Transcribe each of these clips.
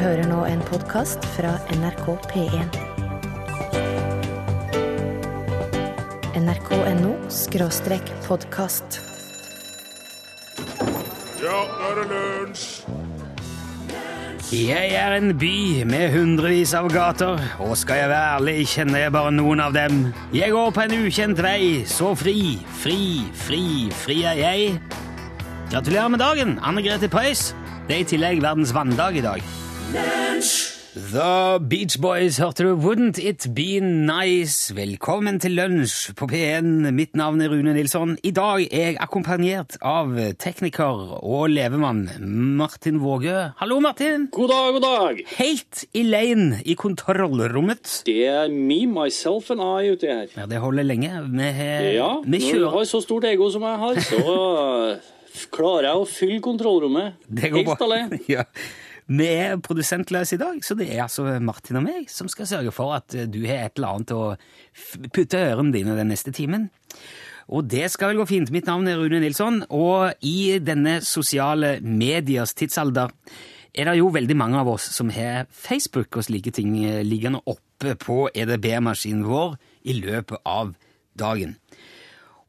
hører nå en podkast fra NRK P1. nrk.no skråstrek podkast. Ja, nå er det lunsj! Jeg er en by med hundrevis av gater, og skal jeg være ærlig, kjenner jeg bare noen av dem. Jeg går på en ukjent vei, så fri, fri, fri, fri er jeg. Gratulerer med dagen, Anne Grete Preus. Det er i tillegg verdens vanndag i dag. The Beach Boys hørte du Wouldn't It Be Nice? Velkommen til lunsj på P1. Mitt navn er Rune Nilsson. I dag er jeg akkompagnert av tekniker og levemann Martin Vågø. Hallo, Martin! God dag, god dag. Helt alene i kontrollrommet. Det er me, myself and I ute her. Ja, det holder lenge. Vi, Ja, vi når du har så stort ego som jeg har, så uh, klarer jeg å fylle kontrollrommet Det går helt alene. Ja. Vi er produsentløse i dag, så det er altså Martin og meg som skal sørge for at du har et eller annet å putte ørene dine den neste timen. Og det skal vel gå fint. Mitt navn er Rune Nilsson, og i denne sosiale mediers tidsalder er det jo veldig mange av oss som har Facebook og slike ting eh, liggende oppe på EDB-maskinen vår i løpet av dagen.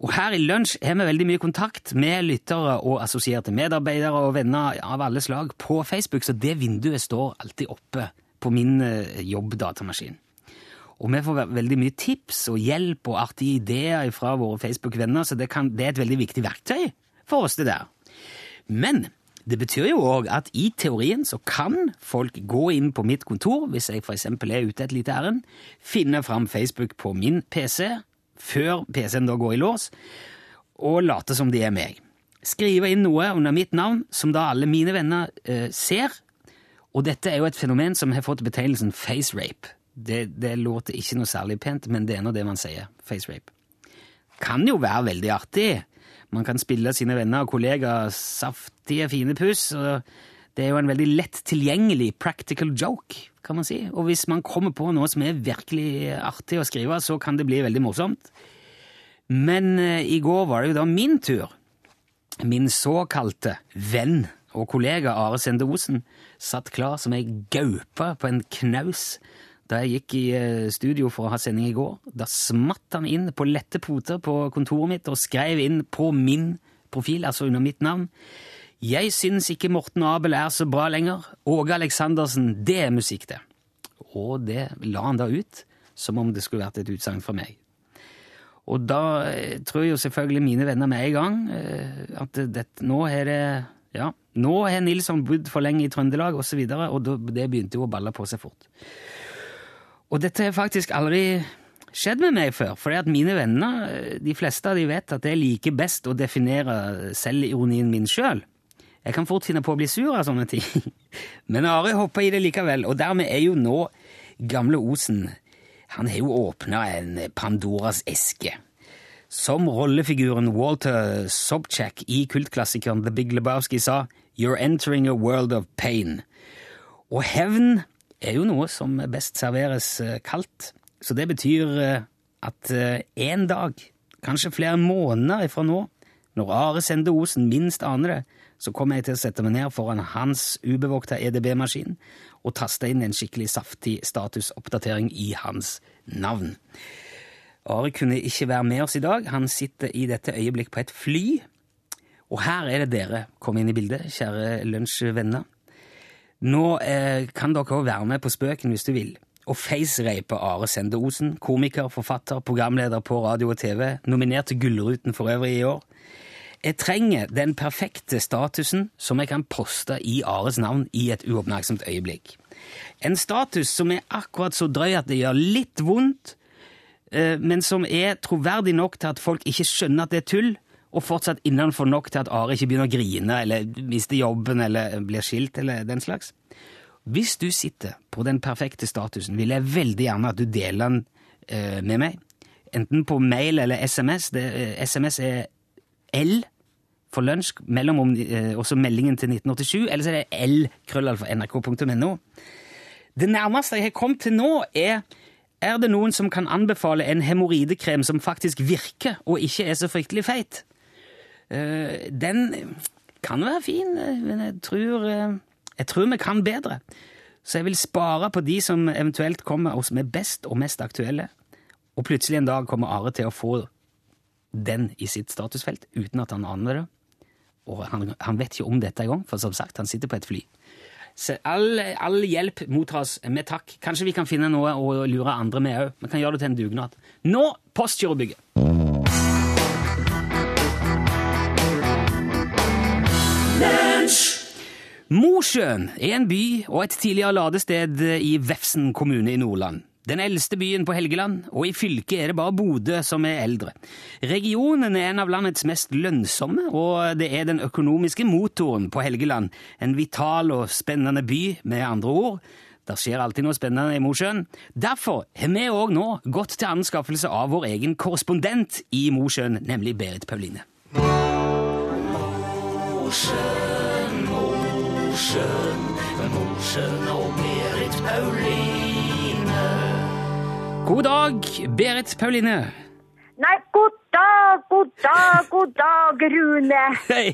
Og her i Lunsj har vi veldig mye kontakt med lyttere og assosierte medarbeidere og venner av alle slag på Facebook, så det vinduet står alltid oppe på min eh, jobbdatamaskin. Og vi får veldig mye tips og hjelp og artige ideer fra våre Facebook-venner, så det, kan, det er et veldig viktig verktøy for oss, det der. Men det betyr jo òg at i teorien så kan folk gå inn på mitt kontor, hvis jeg f.eks. er ute et lite ærend, finne fram Facebook på min PC, før PC-en da går i lås, og late som de er meg. Skrive inn noe under mitt navn som da alle mine venner eh, ser, og dette er jo et fenomen som har fått betegnelsen face rape. Det, det låter ikke noe særlig pent, men det er nå det man sier. Face rape. Kan jo være veldig artig. Man kan spille sine venner og kollegaer saftige, fine puss. og Det er jo en veldig lett tilgjengelig practical joke, kan man si. Og hvis man kommer på noe som er virkelig artig å skrive, så kan det bli veldig morsomt. Men eh, i går var det jo da min tur. Min såkalte venn og kollega Are Sende Osen satt klar som ei gaupe på en knaus da jeg gikk i eh, studio for å ha sending i går. Da smatt han inn på lette poter på kontoret mitt og skrev inn på min profil, altså under mitt navn. Jeg syns ikke Morten Abel er så bra lenger. Åge Aleksandersen, det er musikk, det. Og det la han da ut, som om det skulle vært et utsagn fra meg. Og da eh, tror jo selvfølgelig mine venner med en gang eh, at det, nå er det Ja, nå har Nilsson bodd for lenge i Trøndelag, og så videre, og det begynte jo å balle på seg fort. Og dette har faktisk aldri skjedd med meg før, for mine venner, eh, de fleste av de vet at jeg liker best å definere selvironien min sjøl. Jeg kan fort finne på å bli sur av sånne ting. Men Ari hoppa i det likevel, og dermed er jo nå gamle Osen Han har jo åpna en Pandoras eske. Som rollefiguren Walter Sobchak i kultklassikeren The Big Lebowski sa, You're entering a world of pain. Og hevn er jo noe som best serveres eh, kaldt. Så det betyr eh, at eh, en dag, kanskje flere måneder ifra nå, når Are Sende Osen minst aner det, så kommer jeg til å sette meg ned foran hans ubevokta EDB-maskin og taste inn en skikkelig saftig statusoppdatering i hans navn. Are kunne ikke være med oss i dag. Han sitter i dette øyeblikk på et fly. Og her er det dere kom inn i bildet, kjære lunsjvenner. Nå eh, kan dere òg være med på spøken hvis du vil. Og facerape Are Sende Osen, komiker, forfatter, programleder på radio og TV, nominert til Gullruten for øvrig i år. Jeg trenger den perfekte statusen som jeg kan poste i Ares navn i et uoppmerksomt øyeblikk. En status som er akkurat så drøy at det gjør litt vondt, eh, men som er troverdig nok til at folk ikke skjønner at det er tull, og fortsatt innenfor nok til at Are ikke begynner å grine eller mister jobben eller blir skilt eller den slags. Hvis du sitter på den perfekte statusen, vil jeg veldig gjerne at du deler den eh, med meg. Enten på mail eller SMS. Det, eh, SMS er L for lunsj, mellom, eh, også meldingen til 1987, eller så er det L krøllalfa Det nærmeste jeg har kommet til nå, er er det noen som kan anbefale en hemoroidekrem som faktisk virker, og ikke er så fryktelig feit? Eh, den kan være fin, eh, men jeg tror, eh, jeg tror vi kan bedre. Så jeg vil spare på de som eventuelt kommer og som er best og mest aktuelle. Og plutselig en dag kommer Are til å få den i sitt statusfelt uten at han aner det. Og han, han vet ikke om dette engang, for som sagt, han sitter på et fly. Så all, all hjelp mottas med takk. Kanskje vi kan finne noe å lure andre med òg. Vi kan gjøre det til en dugnad. Nå Postgirobygget! Mosjøen er en by og et tidligere ladested i Vefsn kommune i Nordland. Den eldste byen på Helgeland, og i fylket er det bare Bodø som er eldre. Regionen er en av landets mest lønnsomme, og det er den økonomiske motoren på Helgeland. En vital og spennende by, med andre ord. Det skjer alltid noe spennende i Mosjøen. Derfor har vi òg nå gått til anskaffelse av vår egen korrespondent i Mosjøen, nemlig Berit Pauline. Mosjøen, Mosjøen, Mosjøen og Berit Pauline. God dag, Berit Pauline. Nei, god dag, god dag, god dag, Rune. Hei,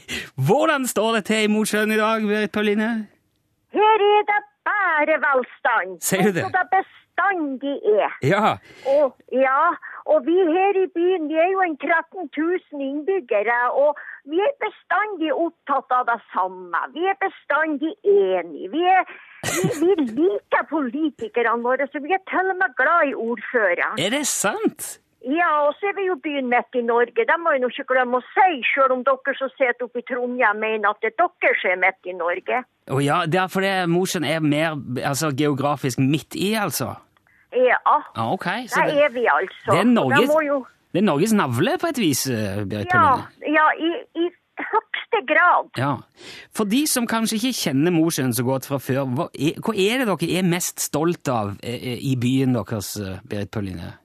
Hvordan står det til i Mosjøen i dag, Berit Pauline? Her er det bare velstand. Sier du det? Det bestandig er. Ja, Og, ja, og vi her i byen, vi er jo en 13 000 innbyggere, og vi er bestandig opptatt av det samme. Vi er bestandig enige. Vi, er, vi, liker politikerne våre, så vi er til og med glad i ordføreren. er det sant? Ja, og så er vi jo byen midt i Norge. Det må jeg nå ikke glemme å si, selv om dere som sitter oppe i Trondheim mener at det er dere som er midt i Norge. Å ja, det er fordi Mosjøen er mer altså, geografisk midt i, altså? Ja, Ja, ok. Så det det, er vi altså. det er Norges- jo, det er Norges navle på et vis, eh, Berit ja, ja i, i høyeste grad. Ja. For de som kanskje ikke kjenner Mosjøen så godt fra før, hva er, hva er det dere er mest stolt av eh, i byen deres, eh, Berit Pølline?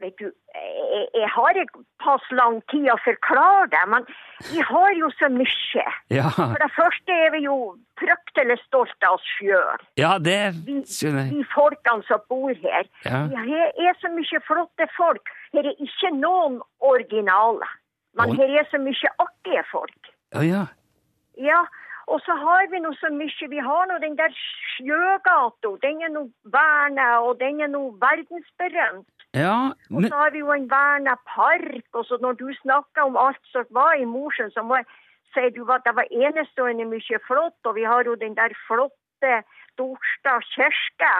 Vet du, jeg, jeg har ikke pass lang tid å forklare det, men vi har jo så mye. Ja, For det første er vi jo fryktelig stolte av oss sjøl. ja det skjønner jeg. de folkene som bor her. Ja. Vi er så mye flotte folk. Her er ikke noen originale. Men Å. her er så mye artige folk. Ja, ja. Ja, og så har vi nå så mye. Vi har nå den der Sjøgata. Den er nå verna, og den er nå verdensberømt. Ja, Og så har vi jo en verna park. Og så når du snakker om alt som var i Mosjøen, så må jeg si du at det var enestående mye flott. Og vi har jo den der flotte Dorstad kirke.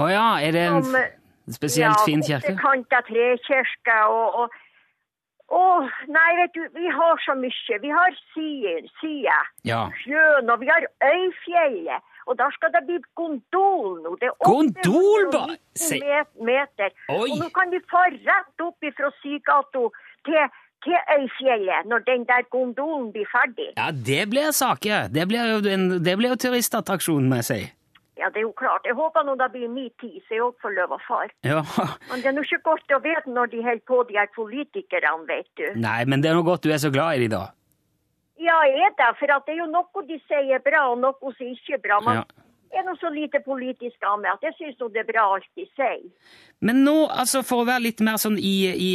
Å ja, er det en Som, spesielt spesielt fin kirke? Åttekanta trekirke og, og Å, nei, vet du, vi har så mye. Vi har sier, sier, Ja. sjøen, og vi har Øyfjellet. Og da skal det bli gondol nå. Det er Gondol, 890 ba- Se- meter. Oi. Og nå kan vi få rett opp fra Sygato til, til Øyfjellet når den der gondolen blir ferdig. Ja, det blir saker. Det blir jo en, det blir jo turistattraksjon, må jeg si. Ja, det er jo klart. Jeg håper nå det blir min tid, så jeg òg får lov å fare. Ja. Men det er nå ikke godt å vite når de holder på, de her politikerne, vet du. Nei, men det er nå godt du er så glad i de, da. Ja, er det. For det er jo noe de sier er bra, og noe som ikke er bra. Men Ja. Er nå så lite politisk av meg at jeg syns det er bra alt de sier. Men nå, altså for å være litt mer sånn i, i,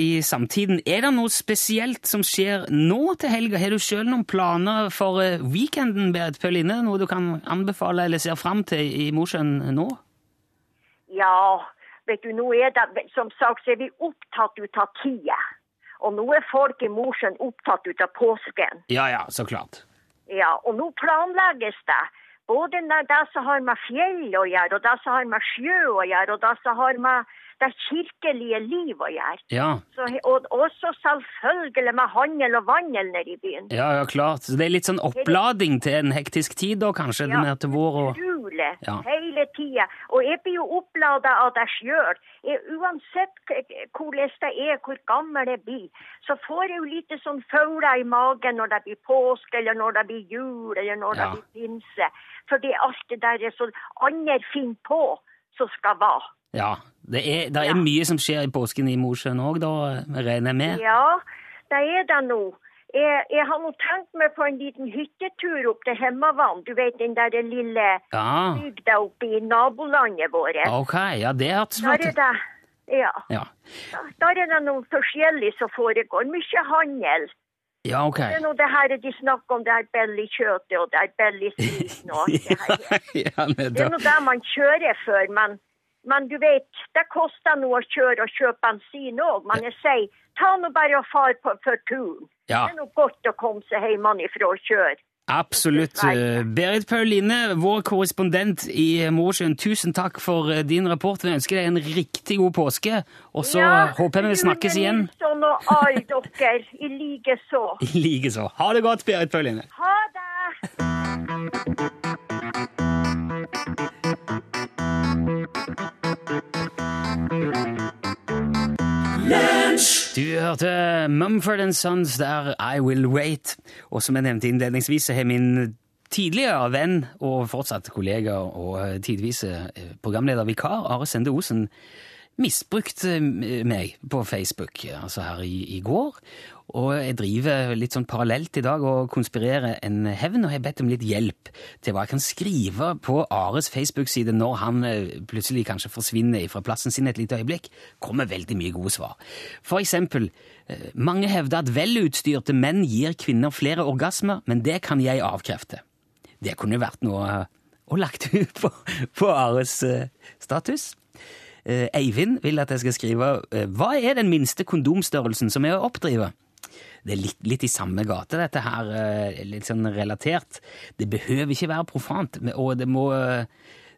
i samtiden, er det noe spesielt som skjer nå til helga? Har du sjøl noen planer for eh, weekenden, Berit Pauline? Noe du kan anbefale eller ser fram til i Mosjøen nå? Ja, vet du, nå er det Som sagt så er vi opptatt ut av tida. Og nå er folk i Mosjøen opptatt ut av påsken. Ja ja, så klart. Ja, og nå planlegges det. Både det som har med fjell å gjøre, og det som har med sjø å gjøre, og det som har med det kirkelige liv å gjøre. Ja, Så, og også selvfølgelig med handel og vandel nede i byen. ja, ja klart. Så det er litt sånn opplading til en hektisk tid, da, kanskje? Ja, til vår og Utrolig. Ja. Hele tida. Og jeg blir jo opplada av det sjøl. Uansett hvordan det er, hvor gammel jeg blir, så får jeg jo litt sånn fauler i magen når det blir påske, eller når det blir jul, eller når Ja. det blir pinse. Fordi alt det der er sånn andre finner på som skal være. Ja. Det er, det er Ja. mye som skjer i påsken i Mosjøen òg, da, regner jeg med? Ja, det er det nå. Jeg, jeg har nå tenkt meg på en liten hyttetur opp til Hemmavann. Du vet den der lille Ja. bygda oppe i nabolandet vårt. Ok, ja, det hørtes Der er det Ja. Ja. Der er det noe forskjellig som foregår. Mye handel. Ja, ok. Det er nå det her de snakker om, det her billigkjøttet og det her billigspriten og alt det her. ja, Det er noe nå det man kjører for, men, men du vet, det koster noe å kjøre og kjøpe bensin òg. Men jeg sier, ta nå bare og far på, for turen. Ja. Det er nå godt å komme seg hjemmefra og kjøre. Absolutt. Berit Pauline, vår korrespondent i Mosjøen, tusen takk for eh, din rapport. Vi ønsker deg en riktig god påske, og så håper jeg vi snakkes igjen. Nilsson og alle dere, i like så. I likeså. Ha det godt, Berit Pauline. Ha det! Du hørte Mumford Sons der I Will Wait. Og som jeg nevnte innledningsvis, så har min tidligere venn og fortsatt kollega og tidvis programledervikar programleder vikar Are Sende Osen misbrukt eh, meg på Facebook, altså her i, i går. Og jeg driver litt sånn parallelt i dag og konspirerer en hevn, og har bedt om litt hjelp til hva jeg kan skrive på Ares Facebook-side når han eh, plutselig kanskje forsvinner fra plassen sin et lite øyeblikk. Kommer veldig mye gode svar. For eksempel, eh, mange hevder at velutstyrte menn gir kvinner flere orgasmer, men det kan jeg avkrefte. Det kunne vært noe å lagt ut på, på Ares status. Eh, Eivind vil at jeg skal skrive eh, Hva er den minste kondomstørrelsen som er å oppdrive? Det er litt, litt i samme gate, dette her, eh, litt sånn relatert. Det behøver ikke være profant, og det må,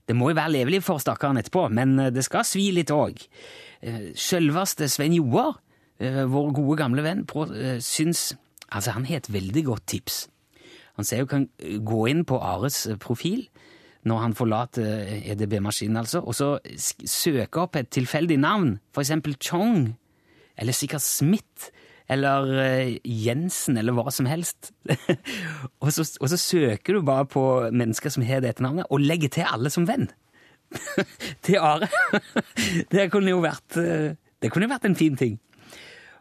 det må jo være levelig for stakkaren etterpå, men det skal svi litt òg. Sjølveste Svein Joar, vår gode gamle venn, syns Altså, han har et veldig godt tips. Han sier jo kan gå inn på Ares profil når han forlater eh, EDB-maskinen, altså, og så søke opp et tilfeldig navn, for eksempel Chong, eller sikkert Smith, eller eh, Jensen, eller hva som helst. og, så, og så søker du bare på mennesker som har dette navnet, og legger til alle som venn. til Are. det kunne jo vært eh, Det kunne jo vært en fin ting.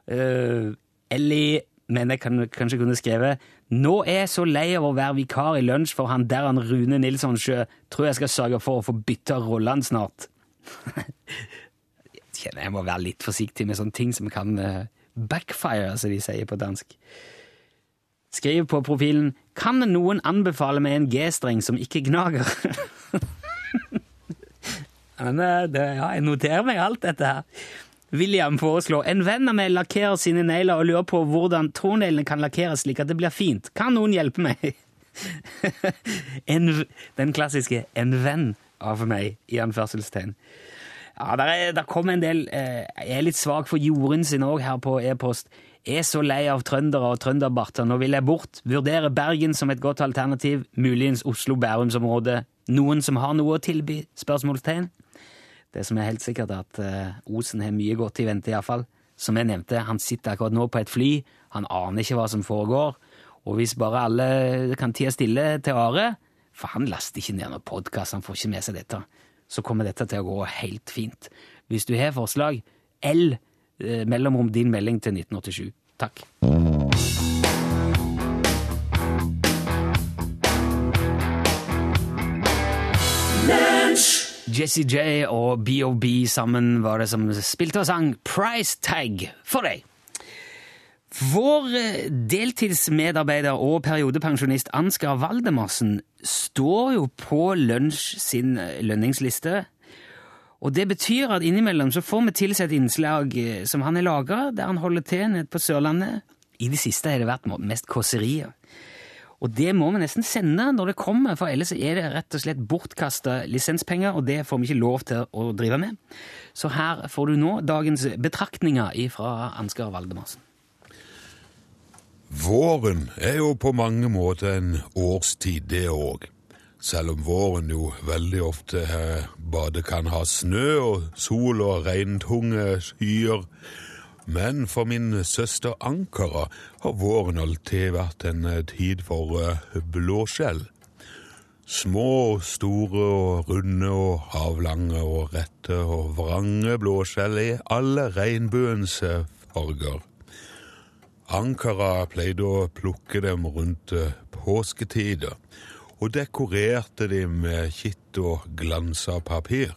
Uh, Ellie men jeg kan, kanskje kunne skrevet Nå er jeg så lei av å være vikar i lunsj for han der han Rune Nilsson Sjø. Tror jeg skal sørge for å få bytta rollene snart. jeg kjenner jeg må være litt forsiktig med sånne ting som kan eh, backfire, som de sier på dansk. Skriv på profilen Kan noen anbefale meg en G-streng som ikke gnager? Men, eh, det, ja, jeg noterer meg alt dette her. William foreslår en venn av meg lakkerer sine negler og lurer på hvordan tåneglene kan lakkeres slik at det blir fint. Kan noen hjelpe meg? en, den klassiske 'en venn av meg' i anførselstegn. Ja, der, er, der kom en del eh, Jeg er litt svak for jorden sin òg her på e-post. Er så lei av trøndere og trønderbarter. Nå vil jeg bort. Vurdere Bergen som et godt alternativ. Muligens Oslo-Bærumsområdet. Noen som har noe å tilby? Spørsmålstegn. Det som er helt sikkert, er at eh, Osen har mye godt i vente, iallfall. Som jeg nevnte, han sitter akkurat nå på et fly. Han aner ikke hva som foregår. Og hvis bare alle kan tie stille til Are For han laster ikke ned noen podkast, han får ikke med seg dette. Så kommer dette til å gå helt fint. Hvis du har forslag, L eh, mellomrom din melding til 1987. Takk. Jesse J og BOB sammen var det som spilte og sang Price Tag for deg. Vår eh, deltidsmedarbeider og periodepensjonist Ansgar Valdemarsen står jo på Lunsj sin eh, lønningsliste. Og det betyr at innimellom så får vi tilsett innslag eh, som han har laga, der han holder til nede på Sørlandet. I det siste har det vært mest kåserier. Og det må vi nesten sende når det kommer, for ellers er det rett og slett bortkasta lisenspenger, og det får vi ikke lov til å drive med. Så her får du nå dagens betraktninger fra Ansgar Valdemarsen. Våren er jo på mange måter en årstid, det òg. Selv om våren jo veldig ofte både bare kan ha snø og sol og regntunge skyer. Men for min søster Ankara har våren alltid vært en eh, tid for eh, blåskjell. Små store og runde og avlange og rette og vrange blåskjell i alle regnbuens eh, farger. Ankara pleide å plukke dem rundt påsketider, og dekorerte dem med kitt og glansa papir.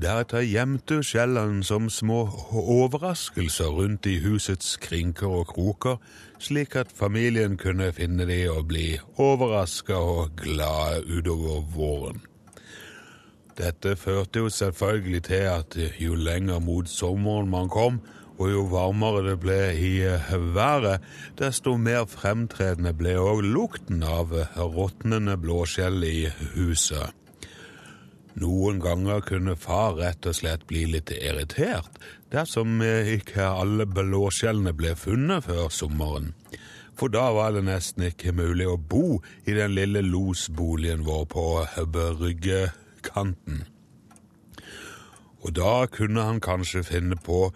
Deretter gjemte skjellene som små overraskelser rundt i husets krinker og kroker, slik at familien kunne finne de og bli overraska og glade utover våren. Dette førte jo selvfølgelig til at jo lenger mot sommeren man kom, og jo varmere det ble i været, desto mer fremtredende ble òg lukten av råtnende blåskjell i huset. Noen ganger kunne far rett og slett bli litt irritert dersom ikke alle blåskjellene ble funnet før sommeren. For da var det nesten ikke mulig å bo i den lille losboligen vår på bryggekanten. Og da kunne han kanskje finne på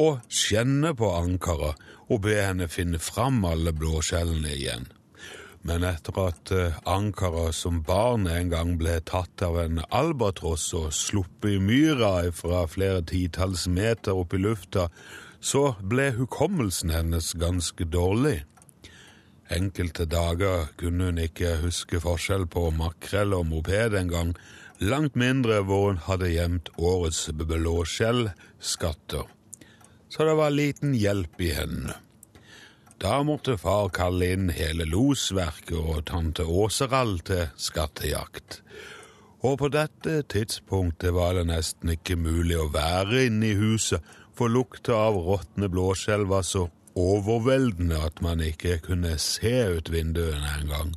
å skjenne på ankeret og be henne finne fram alle blåskjellene igjen. Men etter at ankeret som barn en gang ble tatt av en albatross og sluppet i myra fra flere titalls meter opp i lufta, så ble hukommelsen hennes ganske dårlig. Enkelte dager kunne hun ikke huske forskjell på makrell og moped engang, langt mindre hvor hun hadde gjemt årets blåskjellskatter. Så det var liten hjelp i hendene. Da måtte far kalle inn hele losverket og tante Åseral til skattejakt. Og på dette tidspunktet var det nesten ikke mulig å være inne i huset, for lukta av råtne blåskjell var så overveldende at man ikke kunne se ut vinduene engang.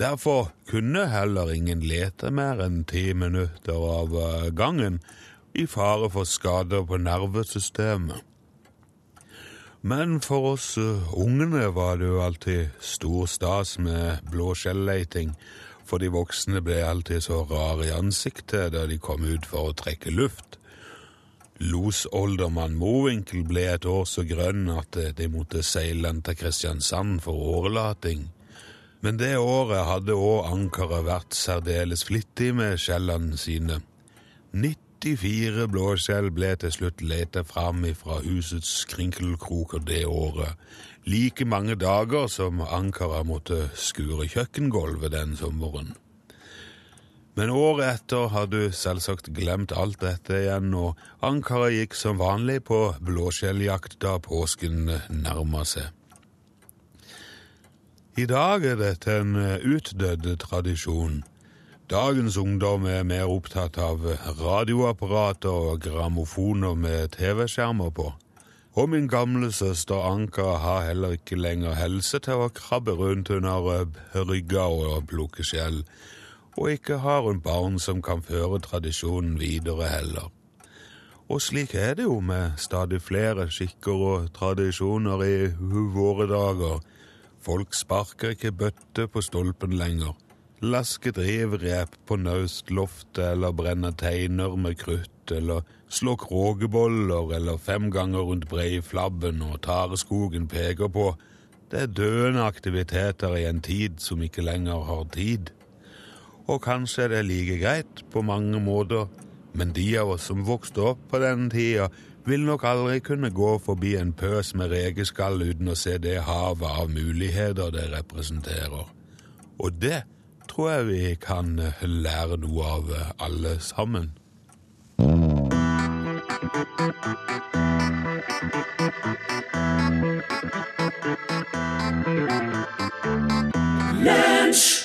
Derfor kunne heller ingen lete mer enn ti minutter av gangen, i fare for skader på nervesystemet. Men for oss ungene var det jo alltid stor stas med blåskjelleiting, for de voksne ble alltid så rare i ansiktet da de kom ut for å trekke luft. Losoldermann Mowinckel ble et år så grønn at de måtte seile han til Kristiansand for årelating. Men det året hadde òg ankeret vært særdeles flittig med skjellene sine. 94 blåskjell ble til slutt leta fram fra husets krinkelkroker det året, like mange dager som ankeret måtte skure kjøkkengulvet den sommeren. Men året etter hadde du selvsagt glemt alt dette igjen, og ankeret gikk som vanlig på blåskjelljakt da påsken nærma seg. I dag er dette en utdødd tradisjon. Dagens ungdom er mer opptatt av radioapparater og grammofoner med TV-skjermer på. Og min gamle søster Anka har heller ikke lenger helse til å krabbe rundt under rygga og plukke skjell, og ikke har hun barn som kan føre tradisjonen videre heller. Og slik er det jo med stadig flere skikker og tradisjoner i våre dager. Folk sparker ikke bøtte på stolpen lenger lasker drivrep på naustloftet eller brenne teiner med krutt eller slå kråkeboller eller fem ganger rundt Breiflabben og tareskogen peker på. Det er døende aktiviteter i en tid som ikke lenger har tid. Og kanskje er det like greit på mange måter, men de av oss som vokste opp på den tida, vil nok aldri kunne gå forbi en pøs med rekeskall uten å se det havet av muligheter det representerer. Og det tror jeg vi kan lære noe av alle sammen.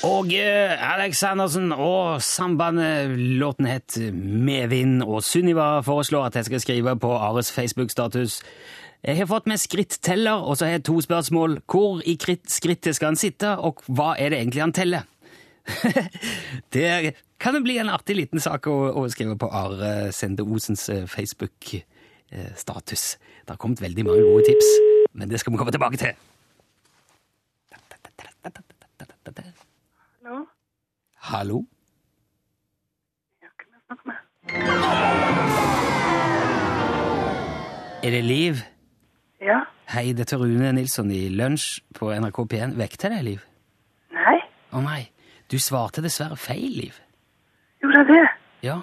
Og uh, Aleksandersen og sambandet låten het Medvind, og Sunniva foreslår at jeg skal skrive på Ares Facebook-status. Jeg har fått med skritteller, og så har jeg to spørsmål. Hvor i skrittet skal han sitte, og hva er det egentlig han teller? det kan bli en artig liten sak å, å skrive på Are Sende Osens Facebook-status. Det har kommet veldig mange gode tips, men det skal vi komme tilbake til. Hallo? Hallo? Jeg snakker med? Er det Liv? Ja? Hei, dette er Rune Nilsson i Lunsj på NRK P1. Vekter deg, Liv? Nei? Å nei, du svarte dessverre feil, Liv. Gjorde jeg det? Ja.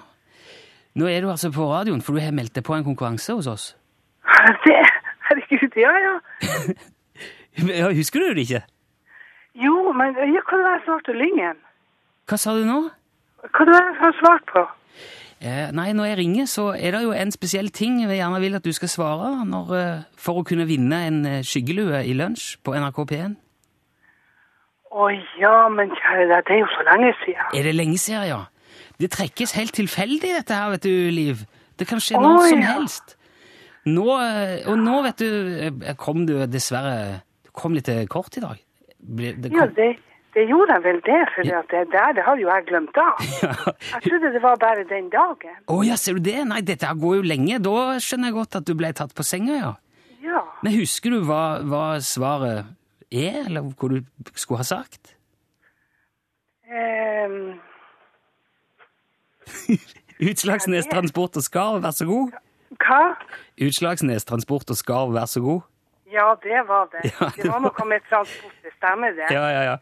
Nå er du altså på radioen, for du har meldt deg på en konkurranse hos oss. Er jeg det? Herregud, ja, ja. Ja, Husker du det ikke? Jo, men ja, hva var det jeg svarte Lyngen? Hva sa du nå? Hva var det jeg har svart på? Eh, nei, når jeg ringer, så er det jo en spesiell ting jeg gjerne vil at du skal svare når, eh, for å kunne vinne en eh, skyggelue i lunsj på NRK P1. Å ja, men kjære deg, det er jo så lenge siden. Er det lenge siden, ja? Det trekkes helt tilfeldig, dette her, vet du, Liv. Det kan skje noe som ja. helst. Nå, eh, og nå, vet du, eh, kom du dessverre Du kom litt eh, kort i dag. Det kom... Ja, det, det gjorde jeg vel det, for ja. det der, det har jo jeg glemt av. Jeg trodde det var bare den dagen. Å ja, ser du det? Nei, dette her går jo lenge. Da skjønner jeg godt at du ble tatt på senga, ja. Ja. Men husker du hva, hva svaret er, eller hva du skulle ha sagt? Um... Utslagsnes Transport og Skarv, vær så god. hva? Utslagsnes Transport og Skarv, vær så god. Ja, det var det. Ja, det det var noe med transport, det stemmer det. Ja, ja, ja.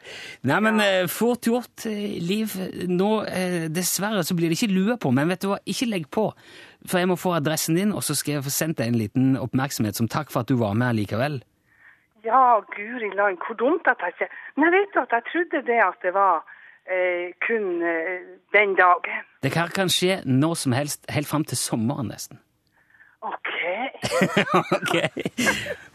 Nei, men ja. fort gjort, eh, Liv. Nå, eh, dessverre, så blir det ikke lue på, men vet du hva, ikke legg på. For jeg må få adressen din, og så skal jeg få sendt deg en liten oppmerksomhet som takk for at du var med likevel. Ja, guri land, hvor dumt at jeg ikke Men jeg vet du at jeg trodde det at det var eh, kun eh, den dagen. Det her kan skje når som helst, helt fram til sommeren nesten. OK. ok.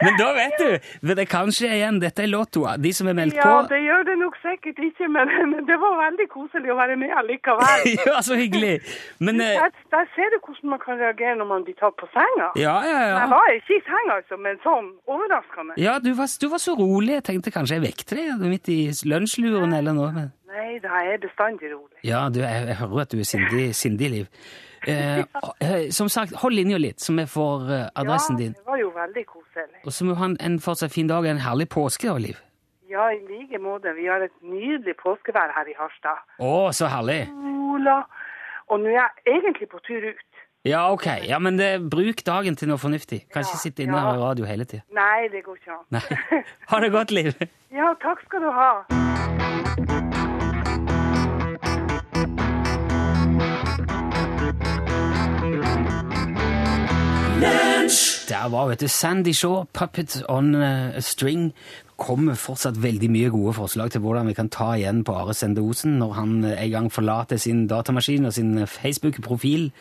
Men da vet du, Men det kan skje igjen. Dette er lottoa. De som er meldt Ja, på det gjør det nok sikkert ikke, men, men det var veldig koselig å være med allikevel. Ja, så hyggelig. Men eh, Der, der ser du hvordan man kan reagere når man blir tatt på senga. Ja, ja, ja. Jeg var ikke i senga, altså, men sånn overraskende. Ja, du var, du var så rolig. Jeg tenkte kanskje jeg vekte deg midt i lunsjluren eller noe. Men... Nei, da er jeg bestandig rolig. Ja, du, jeg, jeg hører at du er sindig, sindig Liv. Eh, eh, som sagt, hold linja litt, så vi får adressen din. ja, det var jo veldig koselig. Og så må du ha en, fortsatt fin dag og en herlig påske, da, Liv. Ja, i like måte. Vi har et nydelig påskevær her i Harstad. Å, så herlig. Ola. Og nå er jeg egentlig på tur ut. Ja, ok. Ja, men det, bruk dagen til noe fornuftig. Kan ikke Ja, sitte inne ja. og høre radio hele tida. Nei, det går ikke an. Nei. Ha det godt, Liv. Ja, takk skal du ha. Der var vet du, Sandy Shaw, 'Puppet on a String'. kommer fortsatt veldig mye gode forslag til hvordan vi kan ta igjen på Are Sende Osen når han eh, en gang forlater sin datamaskin og sin Facebook-profil.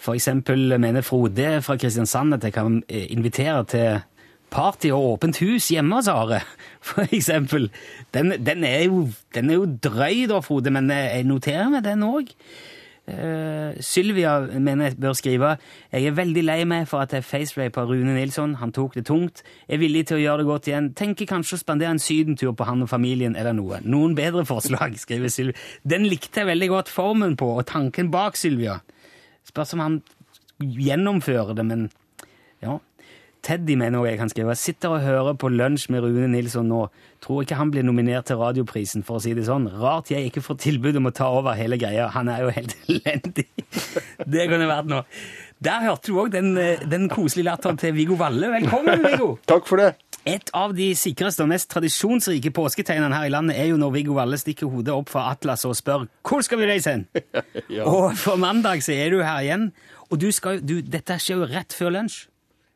For eksempel mener Frode fra Kristiansand at jeg kan eh, invitere til party og åpent hus hjemme hos Are, for eksempel. Den, den, er, jo, den er jo drøy da, Frode, men eh, jeg noterer meg den òg. Uh, Sylvia mener jeg bør skrive Jeg er veldig lei meg for at jeg facerapa Rune Nilsson. Han tok det tungt. Er villig til å gjøre det godt igjen. Tenker kanskje å spandere en sydentur på han og familien eller noe. Noen bedre forslag, skriver Sylvia. Den likte jeg veldig godt formen på, og tanken bak, Sylvia. Spørs om han gjennomfører det, men ja. Teddy mener jeg kan skrive. Sitter og hører på lunsj med Rune Nilsson nå. Tror ikke han blir nominert til radioprisen, for å si det sånn. Rart jeg ikke får tilbud om å ta over hele greia. Han er jo helt elendig. Det kunne vært noe. Der hørte du òg den, eh, den koselige latteren til Viggo Valle. Velkommen, Viggo! Takk for det. Et av de sikreste og mest tradisjonsrike påsketegnene her i landet er jo når Viggo Valle stikker hodet opp fra Atlas og spør hvor skal vi reise hen? Ja. Og for mandag så er du her igjen. Og du skal, du, dette skjer jo rett før lunsj.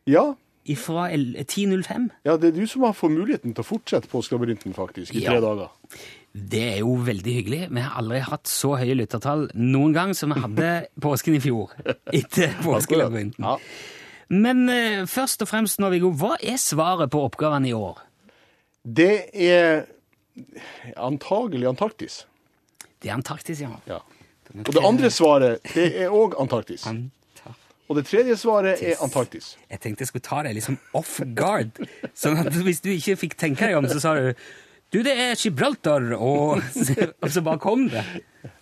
Ja, Fra 10.05. ja, det er du som har fått muligheten til å fortsette Påskelabyrinten, faktisk, i tre dager. Det er jo veldig hyggelig. Vi har aldri hatt så høye lyttertall noen gang som vi hadde påsken i fjor. Etter påskelabyrinten. Ja. Men uh, først og fremst nå, Viggo, hva er svaret på oppgavene i år? Det er antagelig Antarktis. Det er Antarktis, ja. Ja. Og det andre svaret, det er òg Antarktis. Og det tredje svaret er Antarktis. Jeg tenkte jeg skulle ta deg liksom off guard. Sånn at hvis du ikke fikk tenke deg om, så sa du du, det er Gibraltar, og, og så bare kom det.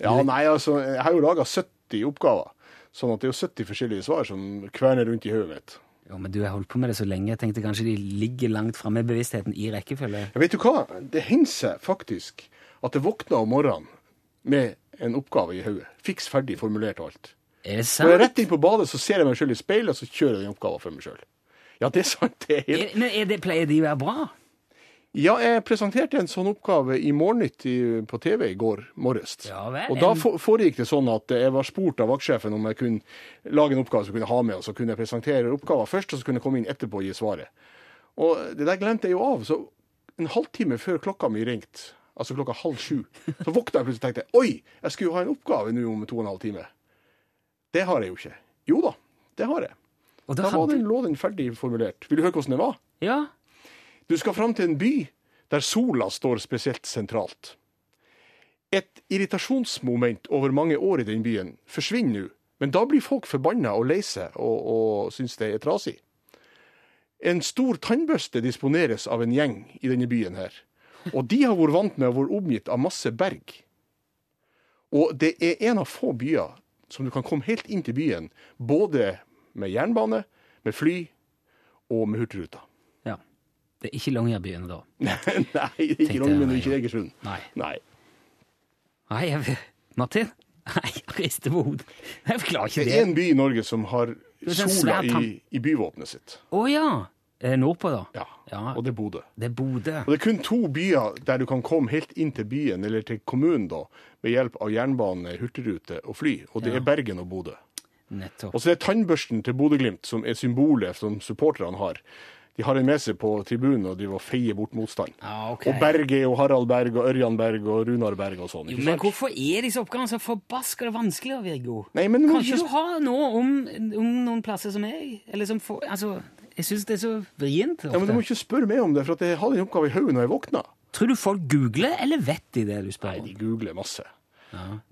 Ja, nei, altså, jeg har jo laga 70 oppgaver. Sånn at det er jo 70 forskjellige svar som kverner rundt i hodet mitt. Jo, men du har holdt på med det så lenge. Jeg tenkte kanskje de ligger langt framme i bevisstheten i rekkefølge. Ja, vet du hva? Det hender seg faktisk at jeg våkner om morgenen med en oppgave i hodet. Fiks ferdig formulert og alt. Er det Når jeg er rett inn på badet, så ser jeg meg selv i speilet, og så kjører jeg den oppgaven for meg sjøl. Ja, det er sant. det er helt... Men er det, pleier de å være bra? Ja, jeg presenterte en sånn oppgave i Morgennytt på TV i går morges. Ja vel, og da for- foregikk det sånn at jeg var spurt av vaktsjefen om jeg kunne lage en oppgave som jeg kunne ha med, og så kunne jeg presentere oppgaven først, og så kunne jeg komme inn etterpå og gi svaret. Og det der glemte jeg jo av. Så en halvtime før klokka mi ringte, altså klokka halv sju, så våkna jeg plutselig og tenkte oi, jeg skulle jo ha en oppgave nå om to og en halv time. Det har jeg jo ikke. Jo da, det har jeg. Og Da var den, lå den ferdig formulert. Vil du høre hvordan det var? Ja, Du skal fram til en by der sola står spesielt sentralt. Et irritasjonsmoment over mange år i den byen forsvinner nå, men da blir folk forbanna og lei seg og, og syns det er trasig. En stor tannbørste disponeres av en gjeng i denne byen her, og de har vært vant med å være omgitt av masse berg. Og det er en av få byer som du kan komme helt inn til byen, både med jernbane, med fly og med hurtigruta. ja. Det er ikke Longyearbyen da. Nei, det er ikke Longyearbyen og ikke. Egersund. Nei. Nei. Nei, jeg, Martin? Nei, jeg rister på hodet. Jeg klarer ikke Det det. er en by i Norge som har sola i, i byvåpenet sitt. Å ja! Eh, Nordpå, da. Ja, Ja. Og det er Bodø. Det er Bodø. Og det er kun to byer der du kan komme helt inn til byen, eller til kommunen, da, med hjelp av jernbane, hurtigrute og fly. Og det Ja. er Bergen og Bodø. Nettopp. Og så er det tannbørsten til Bodø-Glimt, som er symbolet som supporterne har. De har den med seg på tribunen og driver og feier bort motstand. Ja, ok. Og Berge og Harald Berg og Ørjan Berg og Runar Berg og sånn. Men sant? hvorfor er disse oppgavene så forbaska vanskelige, Virgo? Nei, men Kan må ikke ikke- du ha noe om, om noen plasser som jeg? Eller som for, Altså, jeg syns det er så vrient Ja, men Du må ikke spørre meg om det, for at jeg har den oppgaven i hodet når jeg våkner. Tror du folk googler, eller vet de det du spør Nei, de googler masse.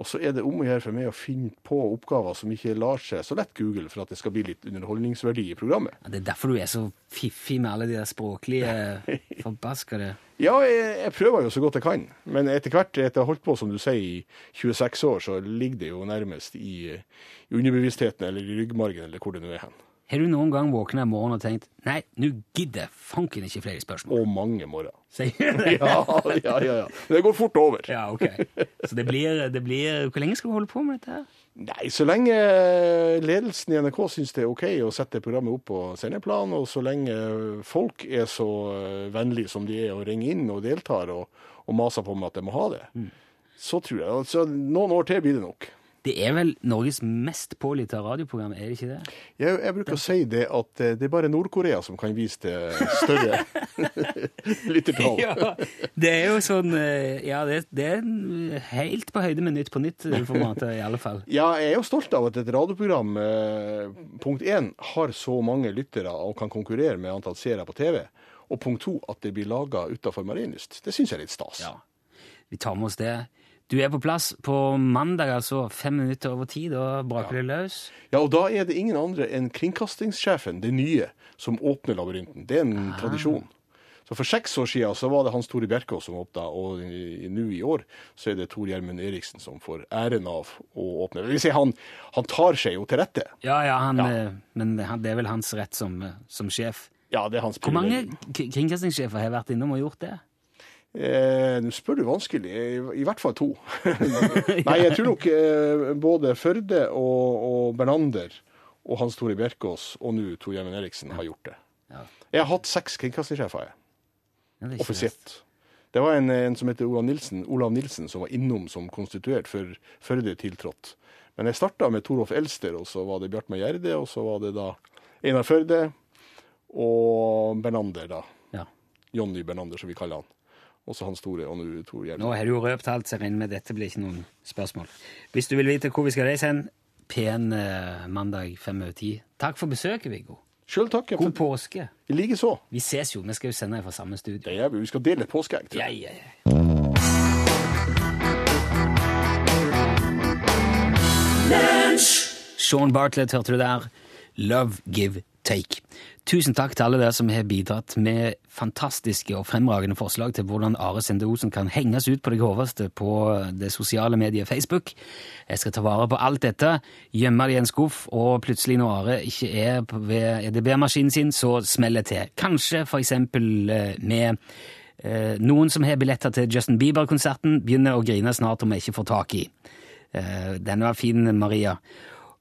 Og så er det om å gjøre for meg å finne på oppgaver som ikke lar seg så lett google, for at det skal bli litt underholdningsverdi i programmet. Ja, Det er derfor du er så fiffig med alle de der språklige forbaskede Ja, jeg, jeg prøver jo så godt jeg kan, men etter hvert, etter å ha holdt på, som du sier, i 26 år, så ligger det jo nærmest i, i underbevisstheten eller i ryggmargen, eller hvor det nå er hen. Har du noen gang våkna en morgen og tenkt Nei, nå gidder jeg fanken ikke flere spørsmål? Og mange morgener. Sier du det? Ja, ja, ja, ja. Det går fort over. Ja, ok. Så det blir, det blir Hvor lenge skal du holde på med dette her? Nei, så lenge ledelsen i NRK syns det er OK å sette programmet opp på sendeplan, og så lenge folk er så vennlige som de er og ringer inn og deltar og, og maser på meg at de må ha det, så tror jeg altså, Noen år til blir det nok. Det er vel Norges mest pålytta radioprogram, er det ikke det? Jeg, jeg bruker å si det at eh, det er bare Nord-Korea som kan vise til større lyttertall. Ja, det er jo sånn eh, Ja, det, det er helt på høyde med Nytt på nytt-formatet, i alle fall. Ja, jeg er jo stolt av at et radioprogram, eh, punkt én, har så mange lyttere og kan konkurrere med antall seere på TV. Og punkt to, at det blir laga utafor Marienlyst. Det syns jeg er litt stas. Ja. Vi tar med oss det. Du er på plass på mandag, altså fem minutter over ti. Da braker det løs. Ja, og da er det ingen andre enn kringkastingssjefen, det nye, som åpner labyrinten. Det er en tradisjon. Så For seks år siden så var det Hans Tore Bjerkås som åpna, og nå i år så er det Tor Gjermund Eriksen som får æren av å åpne. Det vil si, han, han tar seg jo til rette. Ja, ja, han, Ja. eh, men det er vel hans rett som, eh, som sjef. Ja, det er hans Hvor mange kringkastingssjefer har vært innom og gjort det? Eh, Nå spør du vanskelig. I, I hvert fall to. Nei, jeg tror nok eh, både Førde og, og Bernander og Hans Tore Bjerkås og nå Tor Gjermund Eriksen har gjort det. Ja. Jeg har hatt seks kringkastingssjefer, jeg. Offisielt. Det var en, en som heter Olav Nilsen, Olav Nilsen som var innom som konstituert før Førde tiltrådte. Men jeg starta med Torolf Elster, og så var det Bjartmar Gjerde, og så var det da Einar Førde og Bernander, da. Ja. Jonny Bernander, som vi kaller han. Og så Hans Tore og nå Tor Gjermund. Nå har du jo røpt alt, så jeg regner med dette blir ikke noen spørsmål. Hvis du vil vite hvor vi skal reise hen, pen eh, mandag fem over ti. Takk for besøket, Viggo. Sjøl takk. God påske. I like så. Vi ses jo, vi skal jo sende fra samme studio. Det gjør vi. Vi skal dele et påskeegg. tror Ja, ja, ja. Sean Bartlett hørte du der. Love, give, take. Tusen takk til alle dere som har bidratt med fantastiske og fremragende forslag til hvordan Are Sende Osen kan henges ut på det groveste på det sosiale mediet Facebook. Jeg skal ta vare på alt dette, gjemme det i en skuff, og plutselig når Are ikke er ved EDB-maskinen sin, så smeller det til. Kanskje for eksempel eh, med Eh, noen som har billetter til Justin Bieber-konserten, begynner å grine snart om jeg ikke får tak i. Eh, den var fin, Maria.